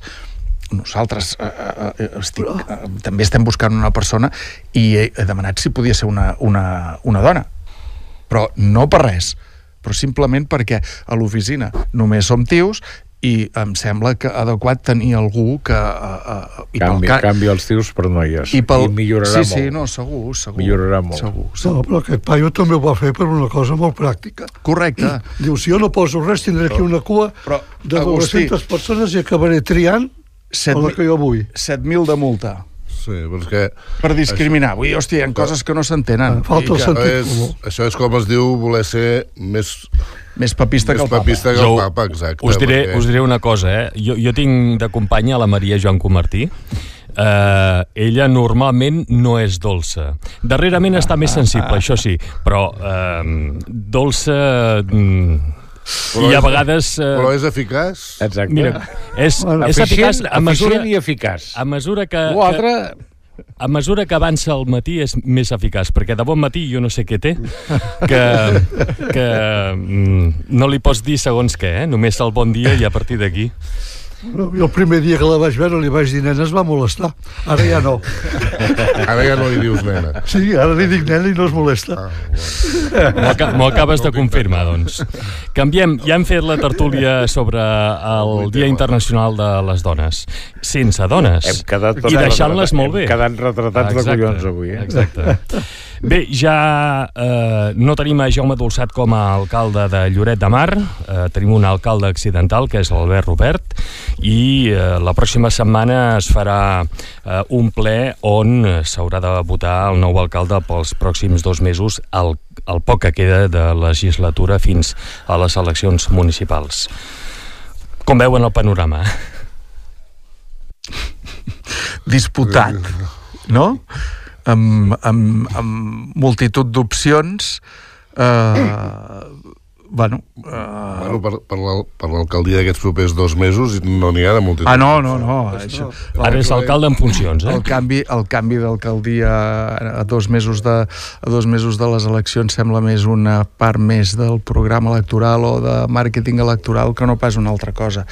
nosaltres eh, eh, estic, eh, també estem buscant una persona i he, he demanat si podia ser una, una, una dona però no per res però simplement perquè a l'oficina només som tios i em sembla que adequat tenir algú que... Uh, uh, i Canvi, ca- canvi els tios per noies. i, pel... I millorarà sí, sí, molt. no, segur, segur. Millorarà molt. Segur, segur. No, però aquest paio també ho va fer per una cosa molt pràctica. Correcte. Diu, si jo no poso res, tindré aquí una cua però, de Agustí, 200 persones i acabaré triant Set la mil- que jo vull. 7.000 de multa Sí, però és que... per discriminar. Vull dir, hòstia, hi ha coses que no s'entenen. Falta el que- sentit És, comú. això és com es diu voler ser més, Més papista que més el papa. papista que Jo el papa, exacte. Us diré, perquè- us diré una cosa, eh? Jo, jo tinc de companya la Maria Joan Comartí. Uh, ella normalment no és dolça. Darrerament està més sensible, això sí, però uh, dolça... Mm, Però I a vegades... Però Uh, és eficaç? Exacte. mira, és, Bueno, és eficaç a mesura, eficient i eficaç. a mesura que, que, L'altre, a mesura que avança el matí és més eficaç, perquè de bon matí jo no sé què té, que, que mm, no li pots dir segons què, eh? només el bon dia i a partir d'aquí. Jo el primer dia que la vaig veure li vaig dir, nena, es va molestar. Ara ja no. Ara ja no li dius nena. Sí, ara li dic nena i no es molesta. M'ho aca- m'ho acabes de confirmar, doncs. Canviem, ja hem fet la tertúlia sobre el Dia Internacional de les Dones. Sense dones. hem quedat I deixant-les molt bé. Hem quedat retratats de collons avui. Eh? Exacte. Bé, ja eh, no tenim a Jaume Dolçat com a alcalde de Lloret de Mar, eh, tenim un alcalde accidental, que és l'Albert Robert, i eh, la pròxima setmana es farà eh, un ple on s'haurà de votar el nou alcalde pels pròxims dos mesos, el, el poc que queda de legislatura fins a les eleccions municipals. Com veuen el panorama? disputat, no? Amb, amb, amb multitud d'opcions eh, bueno, eh, Bueno, per, per l'al- per l'alcaldia d'aquests propers dos mesos no n'hi ha de multitud. ah no, no, no això, Ara és alcalde en funcions, eh? el canvi, el canvi d'alcaldia a dos mesos de a dos mesos de les eleccions sembla més una part més del programa electoral o de màrqueting electoral que no pas una altra cosa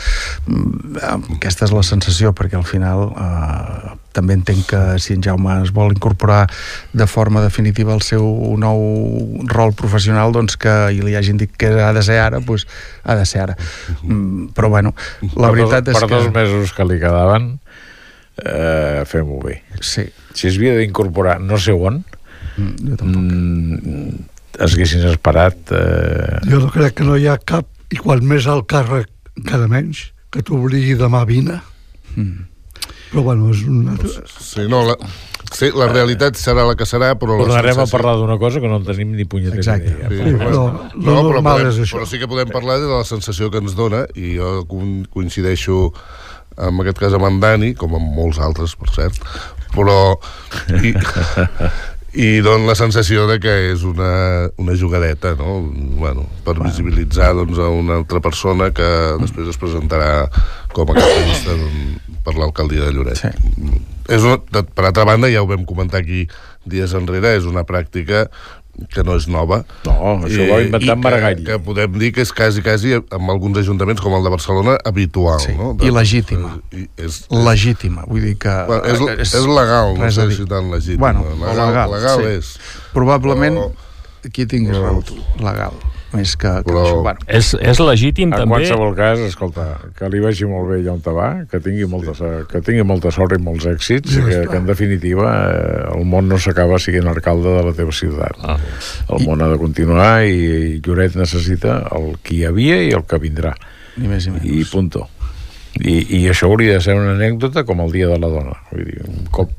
Mm, aquesta és la sensació perquè al final eh, també entenc que si en Jaume es vol incorporar de forma definitiva al seu nou rol professional doncs que i li hagin dit que ha de ser ara doncs ha de ser ara mm, però bueno, la Per veritat dos, és per que dos mesos que li quedaven, eh, fem-ho bé. sí, Si es havia d'incorporar no sé on, mm, jo tampoc mm, es haguessin esperat... Eh, Jo no crec que no hi ha cap, i quan més al càrrec, encara menys, que t'obligui demà vine. Mm. Però bueno, és una... Sí, no, la, sí, la realitat serà la que serà, però... tornarem a parlar d'una cosa que no en tenim ni punyetera Exacte. idea. Sí, Sí, però no, lo però, podem, és això. però sí que podem parlar de la sensació que ens dona i jo co- coincideixo en aquest cas amb en Dani, com amb molts altres, per cert, però i, i dona la sensació de que és una, una jugadeta, no? Bueno, per visibilitzar doncs, a una altra persona que després es presentarà com a capitalista per l'alcaldia de Lloret. Sí. És una, de- per altra banda, ja ho vam comentar aquí dies enrere, és una pràctica que no és nova. No, això ho va inventar en i Maragall. Que, que podem dir que és quasi, quasi, amb alguns ajuntaments, com el de Barcelona, habitual. Sí, no? i legítima. I és, legítima, vull dir que... bueno, és, és, és legal, no sé si tan legítim. Bueno, legal, legal, legal sí. és. Probablement Però- aquí tinguis raó legal, més que, que Però- això. Bueno, És, és legítim, En també... qualsevol cas, escolta, que li vagi molt bé allà on te va, que tingui molta, que tingui molta sort i molts èxits, Ja que, que en definitiva eh, el món no s'acaba sent alcalde de la teva ciutat. Ah. El món ha de continuar i, i Lloret necessita el que hi havia i el que vindrà. ni més ni menys. I punto. I, I això hauria de ser una anècdota com el Dia de la Dona. Vull dir, un cop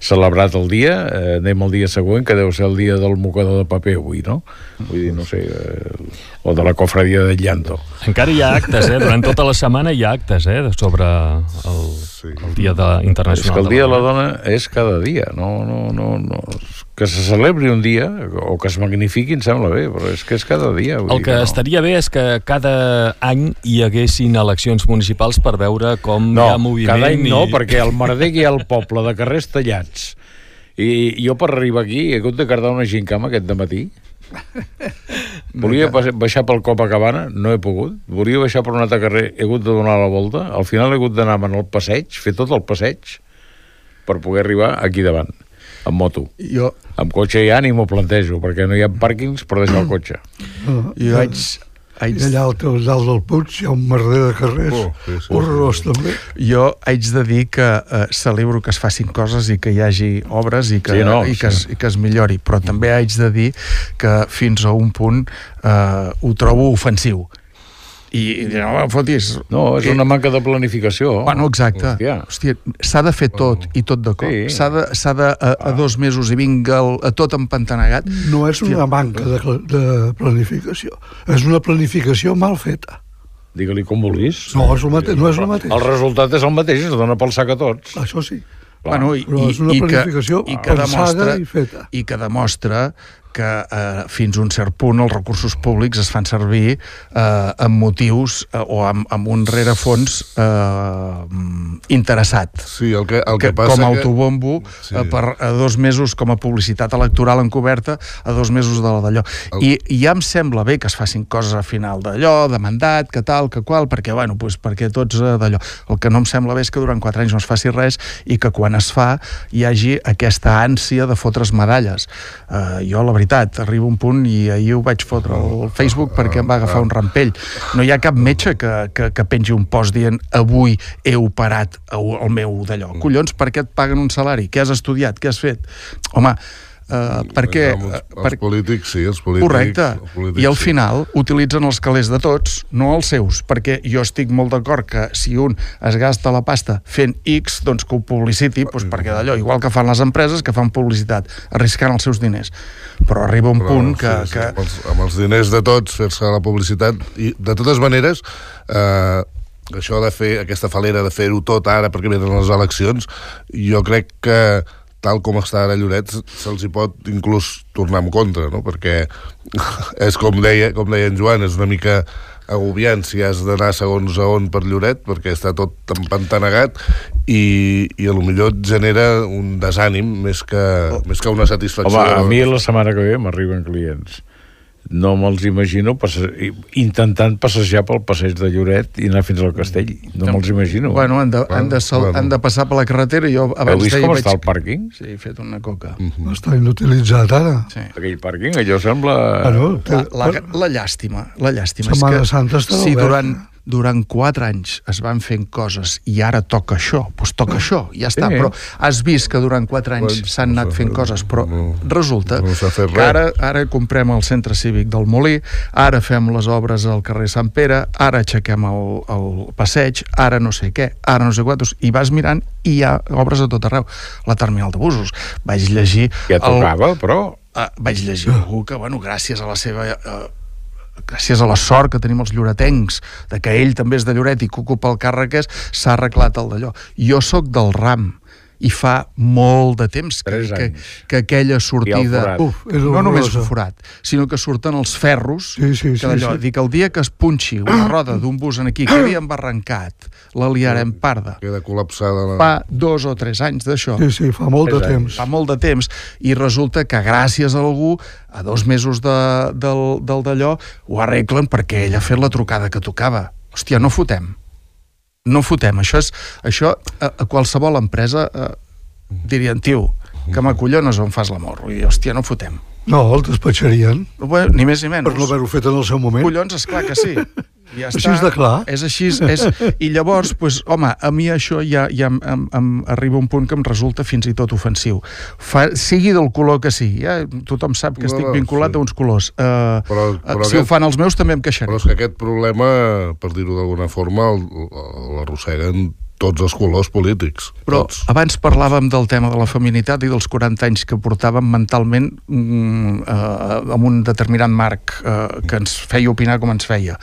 celebrat el dia, eh, anem al dia següent, que deu ser el dia del mocador de paper avui, no? Vull dir, no sé, eh, o de la cofradia del llanto. Encara hi ha actes, eh? Durant tota la setmana hi ha actes, eh? Sobre el, el Dia de, Internacional. És que el Dia de la Dona és cada dia, no, no, no, no. Que se celebri un dia, o que es magnifiqui, em sembla bé, però és que és cada dia. Vull El dir que no. estaria bé és que cada any hi haguessin eleccions municipals per veure com No, hi ha moviment. cada any no, i... perquè al Mardec hi ha el poble de carrers tallats. I jo per arribar aquí he hagut de cardar una gincama aquest matí. Volia baixar pel Copacabana, no he pogut. Volia baixar per un altre carrer, he hagut de donar la volta. Al final he hagut d'anar el passeig, fer tot el passeig, per poder arribar aquí davant, amb moto. Jo, Amb cotxe ja ni m'ho plantejo, perquè no hi ha pàrquings per deixar el cotxe. No, jo haig, haig, allà al teu- dalt del Puig hi ha un merder de carrers Oh, sí, sí, horrorós també. jo haig de dir que eh, celebro que es facin coses i que hi hagi obres i que, Sí, no, i que, sí. es, i que es millori, però també haig de dir que fins a un punt eh, ho trobo ofensiu. I, i diré, no, fotis... No, és que- una manca de planificació. Bueno, exacte. Hòstia. Hòstia, s'ha de fer tot i tot de cop. Sí. S'ha de, s'ha de a, a dos mesos i vinga el, a tot empantanegat. No és una manca de, de planificació, és una planificació mal feta. Digue-li com vulguis. No és el mateix. No és el mateix. El resultat és el mateix, es dona pel sac a tots. Això sí. Bueno, i, Però és una i, i que, i que pensada demostra, i feta. i que demostra que eh, fins a un cert punt els recursos públics es fan servir eh, amb motius eh, o amb, amb un rerefons eh, interessat. Sí, el que, el que, que passa com a que... autobombo Sí. sí. eh, per a dos mesos com a publicitat electoral encoberta a dos mesos de la d'allò. El- I, I ja em sembla bé que es facin coses a final d'allò, de mandat, que tal, que qual, perquè, bueno, pues, perquè tots eh, d'allò. El que no em sembla bé és que durant quatre anys no es faci res i que quan es fa hi hagi aquesta ànsia de fotre's medalles. Uh, jo, la veritat, arriba un punt i ahir ho vaig fotre al Facebook perquè em va agafar un rampell. No hi ha cap metge que, que, que pengi un post dient avui he operat el meu d'allò. Collons, per què et paguen un salari? Què has estudiat? Què has fet? Home, uh, perquè... Els, eh, els per... polítics, sí, els polítics... Correcte. els polítics, I al sí. final utilitzen els calés de tots, no els seus, perquè jo estic molt d'acord que si un es gasta la pasta fent X, doncs que ho publiciti, doncs perquè d'allò, igual que fan les empreses que fan publicitat, arriscant els seus diners. Però arriba un Però, punt que... sí, sí, que... amb, els, amb els diners de tots fer-se la publicitat i de totes maneres eh, això de fer aquesta falera de fer-ho tot ara perquè venen les eleccions jo crec que tal com està ara Lloret se'ls hi pot inclús tornar en contra no? perquè és com deia, com deia en Joan és una mica agobiant si has d'anar segons a on per Lloret perquè està tot empantanegat i, i a lo millor et genera un desànim més que, més que una satisfacció Home, a mi la setmana que ve m'arriben clients. No me'ls imagino passe... intentant passejar pel passeig de Lloret i anar fins al castell. No me'ls imagino. Bueno, han de, han, de sal, Bueno. han de passar per la carretera i jo abans Heu vist com vaig... està el pàrquing? Sí, he fet una coca. No està inutilitzat ara. Sí. Aquell pàrquing, allò sembla... Ah, no? La, la, la llàstima, la llàstima Setmana és que Santa està si oberta. durant, durant quatre anys es van fent coses i ara toca això, doncs toca això, ja està. Sí. Però has vist que durant quatre anys Bueno, s'han anat fent coses, però no- resulta no que ara, ara comprem el centre cívic del Molí, ara fem les obres al carrer Sant Pere, ara aixequem el, el passeig, ara no sé què, ara no sé quantos, i vas mirant i hi ha obres a tot arreu. La terminal de busos. Vaig llegir... Ja tocava, però... Uh, vaig llegir algú que, bueno, gràcies a la seva... Uh, gràcies a la sort que tenim els lloretencs, de que ell també és de Lloret i que ocupa el càrrec s'ha arreglat el d'allò. Jo sóc del RAM i fa molt de temps que, que, que aquella sortida... Uf, és no només el forat, sinó que surten els ferros, Sí, sí, que sí, d'allò, sí. dic, el dia que es punxi una roda d'un bus en aquí que havíem barrancat, la liarem parda. queda col·lapsada la... Fa dos o tres anys d'això Sí, sí, fa molt de anys. temps. fa molt de temps i resulta que gràcies a algú a dos mesos de, del, del d'allò ho arreglen perquè ell ha fet la trucada que tocava hòstia, no fotem no fotem, això és això a, a qualsevol empresa eh, dirien, tio, que m'acollones on fas l'amor. I hòstia, no fotem. No, el despatxarien. Bueno, ni més ni menys. Per no haver-ho fet en el seu moment. Collons, esclar que sí. Ja Així és de clar. És així, és... I llavors, pues, home, a mi això ja, ja em, em, em arriba un punt que em resulta fins i tot ofensiu. Fa, sigui del color que sigui, ja, tothom sap que No, estic vinculat sí. a uns colors. Uh, Però- però si aquest- ho fan els meus també em queixaré. Però és que aquest problema, per dir-ho d'alguna forma, l'arrosseguen tots els colors polítics. Però tots. abans parlàvem del tema de la feminitat i dels 40 anys que portàvem mentalment mm, eh, amb un determinat marc eh, que ens feia opinar com ens feia.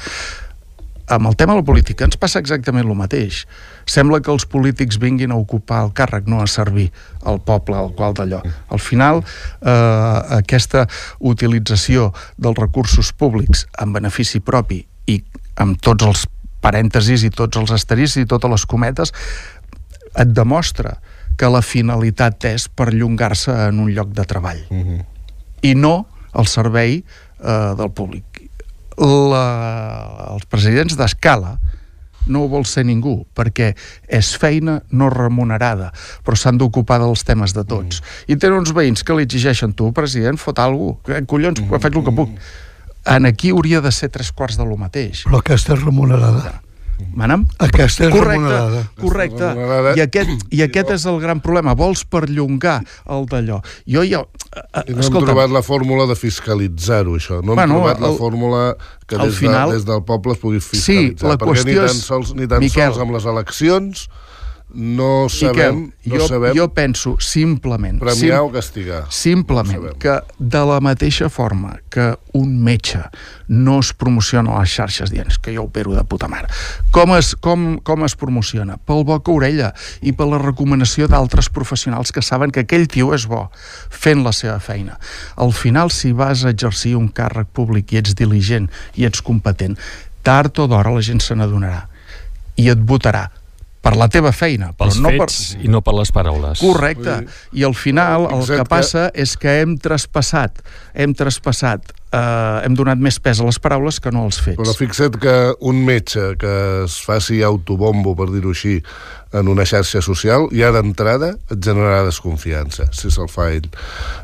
Amb el tema de la política ens passa exactament el mateix. Sembla que els polítics vinguin a ocupar el càrrec, no a servir al poble, al qual d'allò. Al final, eh, aquesta utilització dels recursos públics en benefici propi i amb tots els parèntesis i tots els asteriscs i totes les cometes, et demostra que la finalitat és perllongar-se en un lloc de treball Uh -huh. i no al servei eh, del públic. La, els presidents d'escala no ho vol ser ningú, perquè és feina no remunerada, però s'han d'ocupar dels temes de tots. Mm. I tenen uns veïns que li exigeixen, tu, president, fot alguna cosa, collons, mm. faig el que puc. En aquí hauria de ser tres quarts de lo mateix. Però aquesta és remunerada. Manam? Aquesta és correcte, remunerada. correcte. Remunerada. I aquest, I aquest és el gran problema. Vols perllongar el d'allò. Jo ja... I no hem trobat la fórmula de fiscalitzar-ho, això. No hem Bueno, trobat la el- fórmula que des, final- de, des del poble es pugui fiscalitzar. la perquè qüestió ni tan sols, ni tan Miquel. sols amb les eleccions no sabem, Miquel, no jo, sabem jo penso simplement... premiar o castigar. Simplement No que de la mateixa forma que un metge no es promociona a les xarxes dient "És que jo opero de puta mare. Com es, com, com es promociona? Pel boca orella i per la recomanació d'altres professionals que saben que aquell tio és bo fent la seva feina. Al final, si vas a exercir un càrrec públic i ets diligent i ets competent, tard o d'hora la gent se n'adonarà i et votarà per la teva feina, però Pels no fets per... i no per les paraules. Correcte. I al final el que que- passa és que hem traspassat, hem traspassat, eh, hem donat més pes a les paraules que no als fets. Però fixa't que un metge que es faci autobombo, per dir-ho així, en una xarxa social, ja d'entrada et generarà desconfiança, si se'l fa ell.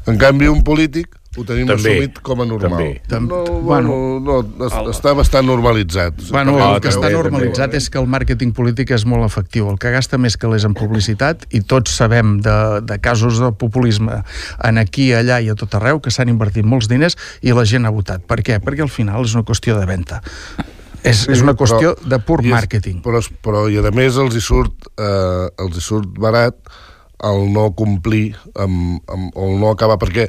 En canvi, un polític ho tenim També, assumit com a normal. també. No, bueno, no, es, està bastant normalitzat. Bueno, el que està també. normalitzat és que el màrqueting polític és molt efectiu. El que gasta més calés en publicitat, i tots sabem de, de casos de populisme en aquí, allà i a tot arreu, que s'han invertit molts diners i la gent ha votat. Per què? Perquè al final és una qüestió de venda. És, és una qüestió però- de pur màrqueting. Però, però, i a més els hi surt, eh, els hi surt barat el no complir amb, amb, o el no acabar, perquè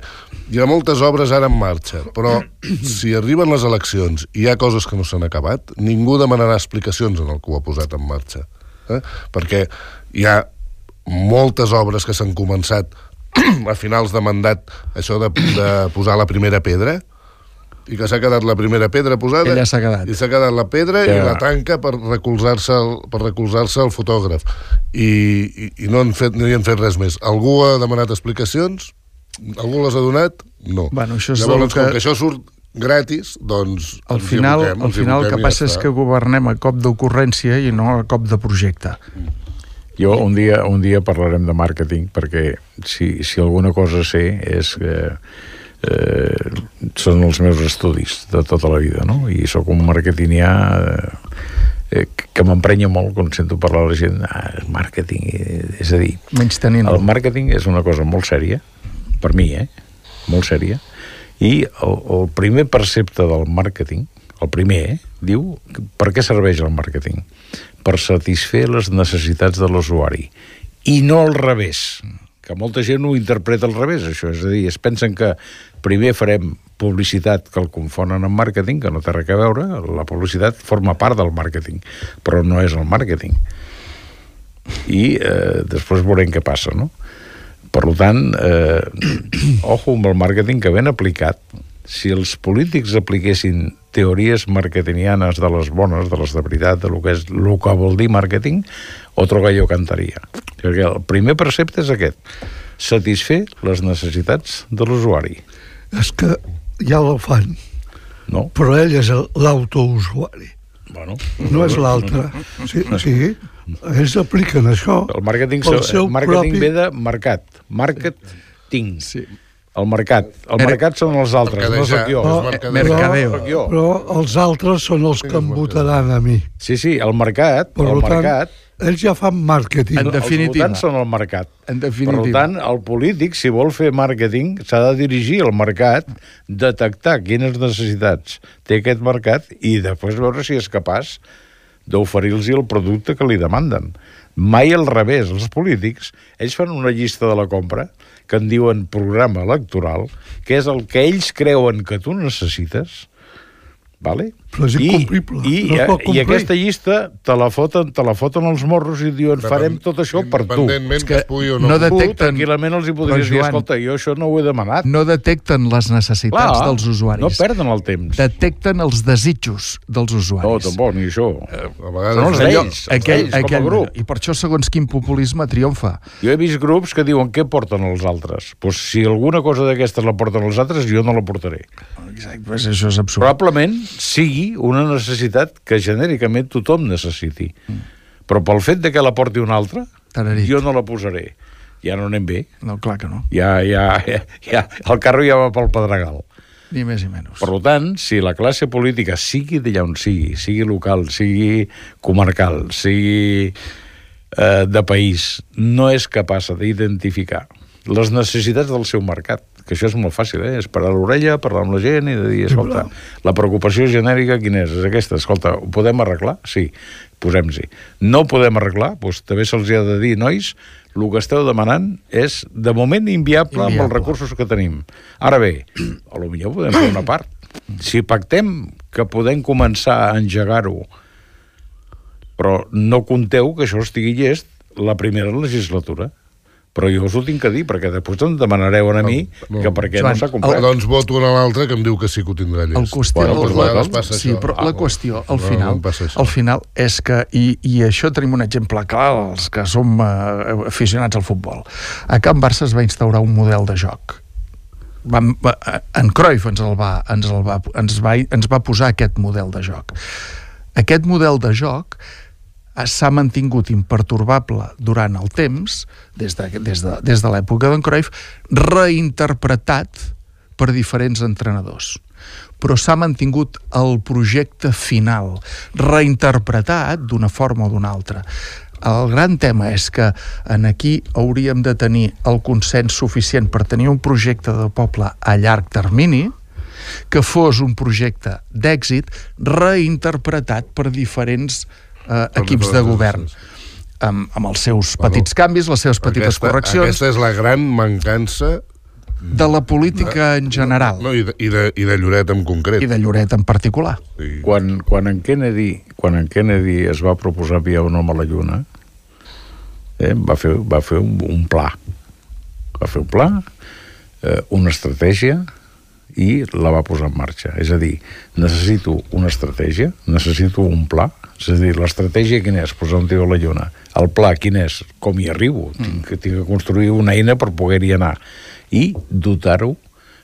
hi ha moltes obres ara en marxa, però si arriben les eleccions i hi ha coses que no s'han acabat, ningú demanarà explicacions en el que ho ha posat en marxa. Eh? Perquè hi ha moltes obres que s'han començat a finals de mandat, això de, de posar la primera pedra, i que s'ha quedat la primera pedra posada Ella s'ha quedat. i s'ha quedat la pedra Ja. i la tanca per recolzar-se per recolzar-se al fotògraf i, i, i no, han fet, no hi han fet res més algú ha demanat explicacions algú les ha donat? no Bueno, això és llavors que- com que això surt gratis doncs Al final, aboquem, al final el que i ja passa és que governem a cop d'ocurrència i no a cop de projecte. Jo un dia, un dia parlarem de màrqueting perquè si, si alguna cosa sé és que eh, són els meus estudis de tota la vida, no? I sóc un marketingià eh, eh, que m'emprenya molt quan sento parlar a la gent ah, màrqueting, eh, és a dir Menys tenint el màrqueting és una cosa molt sèria, per mi, eh? Molt sèria. I el, el primer percepte del màrqueting, el primer, eh? diu, per què serveix el màrqueting? Per satisfer les necessitats de l'usuari. I no al revés, que molta gent ho interpreta al revés, això. És a dir, es pensen que primer farem publicitat que el confonen amb màrqueting, que no té res a veure, la publicitat forma part del màrqueting, però no és el màrqueting i eh, després veurem què passa, no? Per tant, eh, ojo amb el màrqueting que ben aplicat, si els polítics apliquessin teories marketingianes de les bones, de les de veritat, de lo que, és, lo que vol dir màrqueting, otro gallo cantaria. Perquè el primer precepte és aquest, satisfer les necessitats de l'usuari. És que ja el fan, No? però ell és l'autousuari, Bueno, no és l'altre. Sí, sí, ells apliquen això. El màrqueting, el seu màrqueting propi- ve de mercat. Marketing. Sí. El mercat. El Mer- mercat són els altres, no sóc jo. Però, és mercadeo. Mercadeo. Sóc jo. però els altres són els que em votaran a mi. Sí, sí, el mercat, Per el tant, mercat, ells ja fan màrqueting. En definitiva. els votants són el mercat. En Per definitiva. tant, el polític, si vol fer màrqueting, s'ha de dirigir al mercat, detectar quines necessitats té aquest mercat i després veure si és capaç d'oferir-los el producte que li demanden. Mai al revés. Els polítics, ells fan una llista de la compra que en diuen programa electoral, que és el que ells creuen que tu necessites, vale? Però és incomplible, I, no i, complir. I aquesta llista te la, foten, te la foten els morros i diuen farem tot això per tu. Independentment que, que es pugui o no. no no de- Tu, detecten- tranquil·lament els hi podries Però, dir, Joan- escolta, jo això no ho he demanat. No detecten les necessitats dels usuaris. no perden el temps. Detecten els desitjos dels No, usuaris. tampoc, ni això. A vegades Són els d'ells, els d'ells, com a grup. I per això, segons quin populisme triomfa. Jo he vist grups que diuen què porten els altres. Pues si alguna cosa d'aquestes la porten els altres, jo no la portaré. Exacte, pues això és absurd. Probablement sigui una necessitat que genèricament tothom necessiti. Però pel fet de que la porti un altre, Tararit. jo no la posaré. Ja no anem bé. No, clar que no. Ja, ja, ja, ja, el carro ja va pel pedregal. Ni més ni menys. Per tant, si la classe política, sigui d'allà on sigui, sigui local, sigui comarcal, sigui eh, de país, no és capaç d'identificar les necessitats del seu mercat, que això és molt fàcil, eh? és parar l'orella, parlar amb la gent i de dir, escolta, la preocupació genèrica quina és? És aquesta, escolta, ho podem arreglar? Sí, posem-s'hi. No ho podem arreglar? Doncs també se'ls ha de dir, nois, el que esteu demanant és, de moment, inviable, inviable. amb els recursos que tenim. Ara bé, a lo millor podem fer una part. Si pactem que podem començar a engegar-ho, però no compteu que això estigui llest la primera legislatura. Però jo us ho tinc que dir, perquè després em demanareu a mi No, que per què Joan, no s'ha Ah, complert. doncs voto en l'altre que em diu que sí que ho tindrà llest. El qüestió, Bueno, el, doncs, la, vegades passa sí, això. però Ah, la qüestió, al no, final, no al final és que, i, i això tenim un exemple clar, els que som eh, aficionats al futbol. A Can Barça es va instaurar un model de joc. Vam, va, en Cruyff ens, el va, ens, el va, ens, va, ens va posar aquest model de joc. Aquest model de joc eh, s'ha mantingut impertorbable durant el temps, des de, des de, des de l'època d'en Cruyff, reinterpretat per diferents entrenadors però s'ha mantingut el projecte final, reinterpretat d'una forma o d'una altra. El gran tema és que en aquí hauríem de tenir el consens suficient per tenir un projecte de poble a llarg termini, que fos un projecte d'èxit reinterpretat per diferents eh, equips de govern amb, amb els seus petits canvis, les seves petites aquesta, correccions Aquesta és la gran mancança de la política en general no, i, de, i, de, i de Lloret en concret. i de Lloret en particular. Sí. Quan, quan, en Kennedy, quan en Kennedy es va proposar enviar un home a la Lluna, eh, va, fer, va fer un, un pla. Va fer un pla, eh, una estratègia, i la va posar en marxa. És a dir, necessito una estratègia, necessito un pla, és a dir, l'estratègia quina és? Posar un tio a la lluna. El pla quin és? Com hi arribo? Mm. Tinc, que- tinc que construir una eina per poder-hi anar. I dotar-ho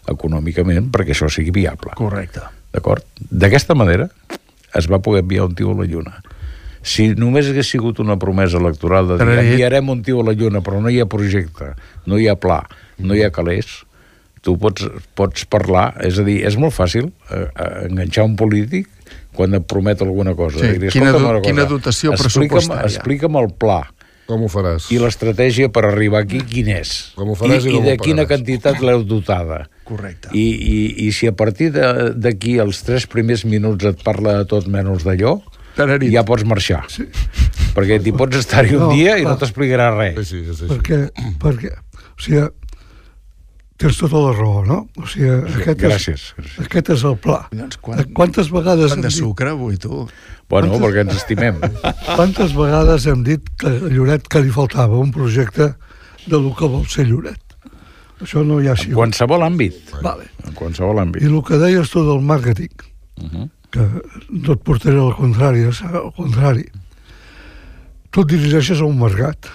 econòmicament perquè això sigui viable. Correcte. D'acord? D'aquesta manera es va poder enviar un tio a la Lluna. Si només hagués sigut una promesa electoral de dir enviarem un tio a la Lluna, però no hi ha projecte, no hi ha pla, no hi ha calés, tu pots, pots parlar, és a dir, és molt fàcil eh, eh, enganxar un polític quan et promet alguna cosa. Sí, Dir-li, quina "Escolta'm do- una cosa, quina dotació explica'm- pressupostària?" Explica'm el pla Com ho faràs? i l'estratègia per arribar aquí quin és. Com ho faràs i I, com de quina pagaràs. quantitat l'heu dotada. Correcte. I, i, I si a partir de- d'aquí els tres primers minuts et parla de tot menys d'allò, Tararit. ja pots marxar. Sí. Perquè t'hi pots estar-hi un No, dia i no t'explicarà Sí, res. sí, és així. perquè, perquè o sigui, tens tota la raó, no? O sigui, aquest, Gràcies. és, aquest és el pla. Doncs quan- Quantes vegades Quant hem de dit, sucre avui, tu? Bueno, perquè ens estimem. quantes vegades hem dit que a Lloret que li faltava un projecte de lo que vol ser Lloret? Això no hi ha En sigut. qualsevol àmbit. Vale. En qualsevol I àmbit. el que deies tu del màrqueting, Uh -huh. que no et portaré al contrari, al contrari. Tu et dirigeixes a un mercat.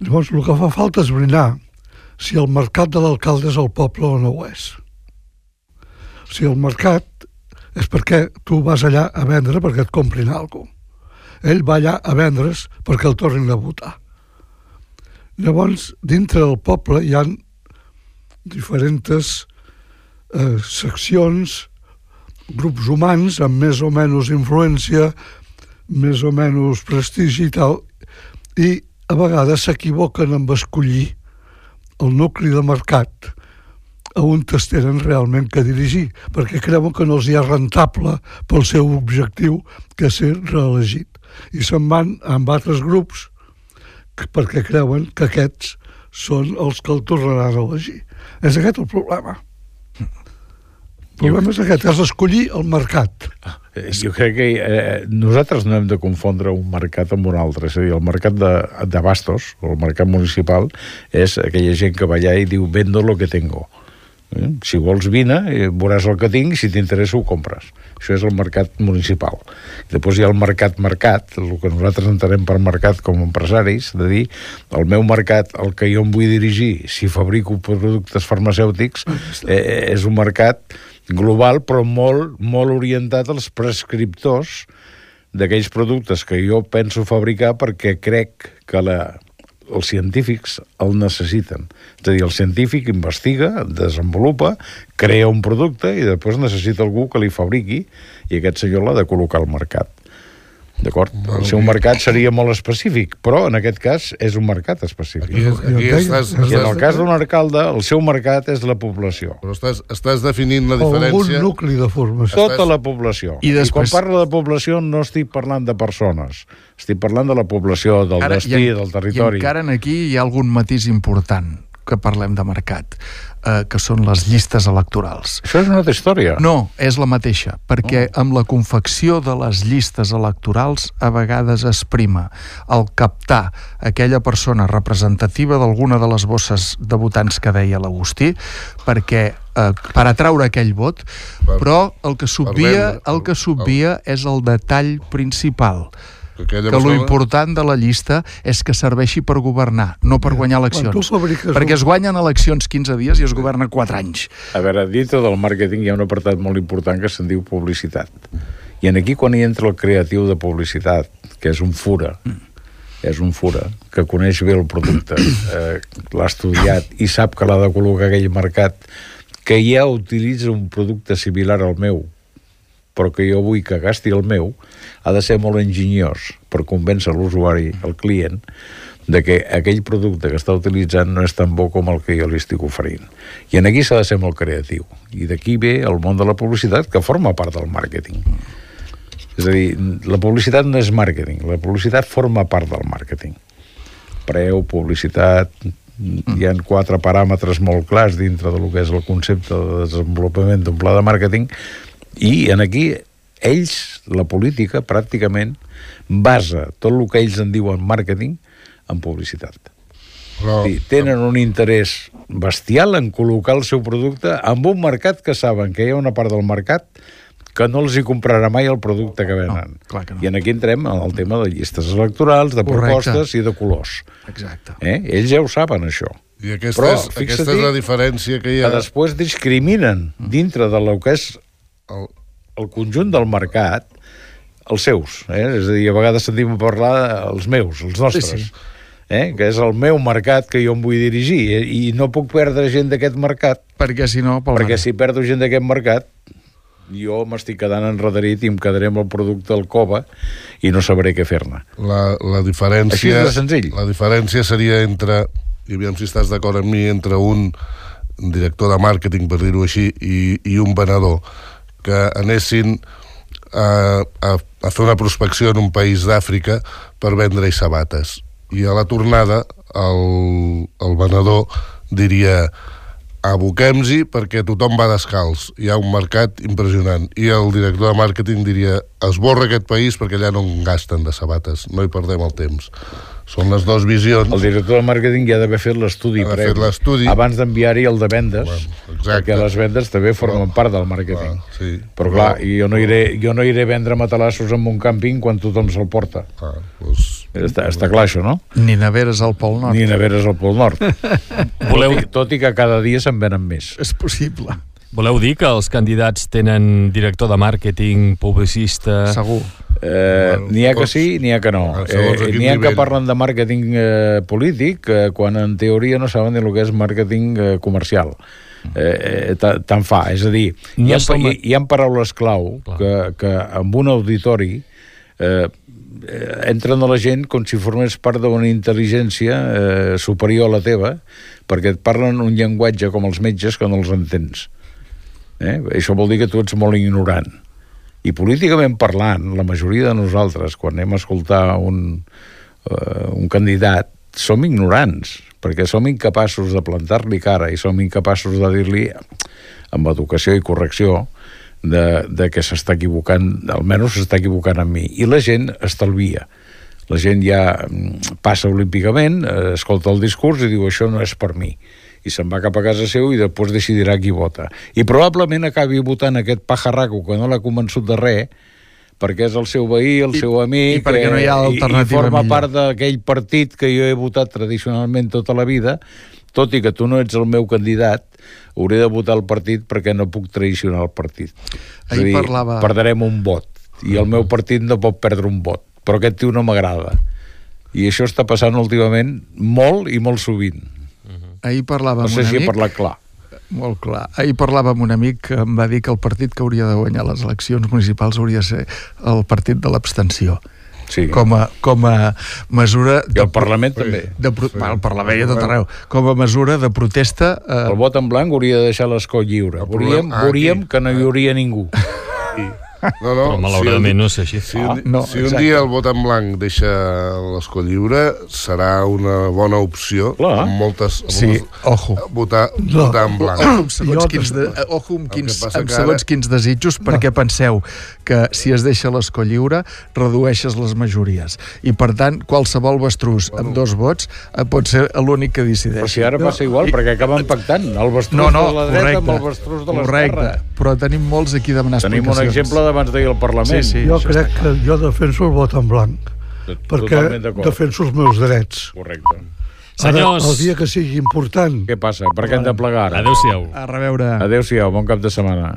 Llavors, el que fa falta és brindar si el mercat de l'alcalde és el poble o no ho és. Si el mercat és perquè tu vas allà a vendre perquè et comprin alguna cosa. Ell va allà a vendre's perquè el tornin a votar. Llavors, dintre del poble hi han diferents eh, seccions, grups humans amb més o menys influència, més o menys prestigi i tal, i a vegades s'equivoquen amb escollir el nucli de mercat a on tenen realment que dirigir, perquè creuen que no els hi és rentable pel seu objectiu que ser reelegit. I se'n van amb altres grups perquè creuen que aquests són els que el tornaran a elegir. És aquest el problema. El problema és aquest, és escollir el mercat. Eh, Jo crec que eh, nosaltres no hem de confondre un mercat amb un altre. És a dir, el mercat de, de bastos, o el mercat municipal, és aquella gent que va allà i diu vendo lo que tengo. Eh? Si vols vine, eh, veuràs el que tinc, si t'interessa ho compres. Això és el mercat municipal. Després hi ha el mercat mercat, el que nosaltres entenem per mercat com a empresaris, de dir, el meu mercat, el que jo em vull dirigir, si fabrico productes farmacèutics, eh, és un mercat global, però molt, molt orientat als prescriptors d'aquells productes que jo penso fabricar perquè crec que la, els científics el necessiten. És a dir, el científic investiga, desenvolupa, crea un producte i després necessita algú que li fabriqui i aquest senyor l'ha de col·locar al mercat. D'acord? El seu mercat seria molt específic, però en aquest cas és un mercat específic. Aquí, aquí estàs, I en el estàs, cas d'un alcalde, el seu mercat és la població. però estàs, estàs definint la O algun diferència... nucli de formació. Tota la població. I I, després- quan parlo de població no estic parlant de persones, estic parlant de la població, del Ara, destí, i en- del territori. I encara en aquí hi ha algun matís important que parlem de mercat, eh, que són les llistes electorals. Això és una altra història. No, és la mateixa, perquè amb la confecció de les llistes electorals a vegades es prima el captar aquella persona representativa d'alguna de les bosses de votants que deia l'Agustí, perquè eh, per atraure aquell vot, Per- però el que s'obvia vendre, el que s'obvia és el detall principal Que que lo persona- important de la llista és que serveixi per governar, no per guanyar eleccions. fabriques Perquè es guanyen eleccions 15 dies i es governa 4 anys. A veure, dintre del màrqueting hi ha un apartat molt important que se'n diu publicitat. I en aquí quan hi entra el creatiu de publicitat, que és un fura, és un fura, que coneix bé el producte, eh, l'ha estudiat i sap que l'ha de col·locar aquell mercat, que ja utilitza un producte similar al meu, però que jo vull que gasti el meu, ha de ser molt enginyós per convèncer l'usuari, el client, de que aquell producte que està utilitzant no és tan bo com el que jo li estic oferint. I en aquí s'ha de ser molt creatiu. I d'aquí ve el món de la publicitat, que forma part del màrqueting. És a dir, la publicitat no és màrqueting, la publicitat forma part del màrqueting. Preu, publicitat, hi han quatre paràmetres molt clars dintre del que és el concepte de desenvolupament d'un pla de màrqueting i en aquí ells, la política, pràcticament basa tot el que ells en diuen màrqueting en publicitat. Però, Sí, tenen un interès bestial en col·locar el seu producte en un mercat que saben que hi ha una part del mercat que no els hi comprarà mai el producte que venen. No, que no. I en aquí entrem en el tema de llistes electorals, de Correcte. propostes i de colors. Exacte. Eh? Ells ja ho saben, això. I aquesta, Però, és, aquesta és la diferència que hi Que ha... després discriminen dintre de lo que és El, el conjunt del mercat els seus, eh? és a dir, a vegades sentim a parlar els meus, els nostres, Sí, sí. Eh? que és el meu mercat que jo em vull dirigir eh? i no puc perdre gent d'aquest mercat Perquè si no... Pel perquè si perdo gent d'aquest mercat jo m'estic quedant enredarit i em quedaré amb el producte al cova i no sabré què fer-ne. la, la diferència... Així és de senzill. La diferència seria entre, i aviam si estàs d'acord amb mi, entre un director de màrqueting, per dir-ho així, i, i un venedor, que anessin a, a, a fer una prospecció en un país d'Àfrica per vendre-hi sabates. I a la tornada, el, el venedor diria aboquem-hi perquè tothom va descalç. Hi ha un mercat impressionant. I el director de màrqueting diria esborra aquest país perquè allà no en gasten de sabates, no hi perdem el temps. Són les dues visions. El director de màrqueting ja ha d'haver fet l'estudi Ha fet l'estudi. abans d'enviar-hi el de vendes, Bueno, exacte. perquè les vendes també formen part del màrqueting. Clar, sí. Però clar, i jo no, iré, jo no iré a vendre matalassos en un càmping quan tothom se'l porta. Ah, doncs, Està, està clar això, no? Ni neveres al Pol Nord. Ni neveres al Pol Nord. Voleu- Tot, i, tot i que cada dia se'n venen més. És possible. Voleu dir que els candidats tenen director de màrqueting, publicista... Segur. Eh, n'hi ha que sí, n'hi ha que no. Eh, quin n'hi ha que parlen de màrqueting eh, polític eh, quan en teoria no saben ni el que és màrqueting eh, comercial. Eh, eh, ta- tant fa, és a dir, No hi, ha, som- hi, hi ha paraules clau Clar. que, que amb un auditori eh, eh, entren a la gent com si formés part d'una intel·ligència eh, superior a la teva, perquè et parlen un llenguatge com els metges que no els entens. Eh? Això vol dir que tu ets molt ignorant. I políticament parlant, la majoria de nosaltres, quan anem a escoltar un, uh, un candidat, som ignorants, perquè som incapaços de plantar-li cara i som incapaços de dir-li, amb educació i correcció, de, de que s'està equivocant, almenys s'està equivocant amb mi. I la gent estalvia. La gent ja mm, passa olímpicament, eh, escolta el discurs i diu això no és per mi i se'n va cap a casa seu i després decidirà qui vota. I probablement acabi votant aquest pajarraco que no l'ha convençut de res, perquè és el seu veí, el I, seu amic, i perquè no hi ha alternativa i, i forma millor. part d'aquell partit que jo he votat tradicionalment tota la vida, tot i que tu no ets el meu candidat, hauré de votar el partit perquè no puc traicionar el partit. És Ahir dir, parlava- Perdrem un vot, i el meu partit no pot perdre un vot, però aquest tio no m'agrada. I això està passant últimament molt i molt sovint. Ahir parlava No sé un si he amic... parlat clar. Molt clar. Ahir parlava amb un amic que em va dir que el partit que hauria de guanyar les eleccions municipals hauria de ser el partit de l'abstenció. Sí. Com a, com a mesura... I el Parlament també. De, pro- sí. El Parlament i a tot arreu. Com a mesura de protesta... Eh, El vot en blanc hauria de deixar l'escó lliure. Problema- ah, aquí. que no hi hauria ningú. No, no, Però malauradament no és així. Si un, Ah, no, si un exacte. dia el vot en blanc deixa l'escó lliure, serà una bona opció. Clar. Amb moltes, amb Sí, moltes, ojo. Votar, No. votar en blanc. Ojo amb segons, Jo quins, de, ojo amb quins, amb segons ara- quins desitjos, perquè penseu que si es deixa l'escó lliure, redueixes les majories. I, per tant, qualsevol bastrús amb dos vots eh, pot ser l'únic que Però decideix. si ara passa igual, perquè acaben pactant el bastrús No, no, de la dreta correcte. amb el bastrús de correcte. l'esquerra. Però tenim molts aquí demanant Tenim un explicacions. exemple d'abans d'ahir al Parlament. Sí, sí. Jo crec que jo defenso el vot en blanc, perquè defenso els meus drets. Correcte. Senyors. Ara, el dia que sigui important, Què passa? Per què hem de plegar? Adéu-siau. A reveure. Adéu-siau, bon cap de setmana.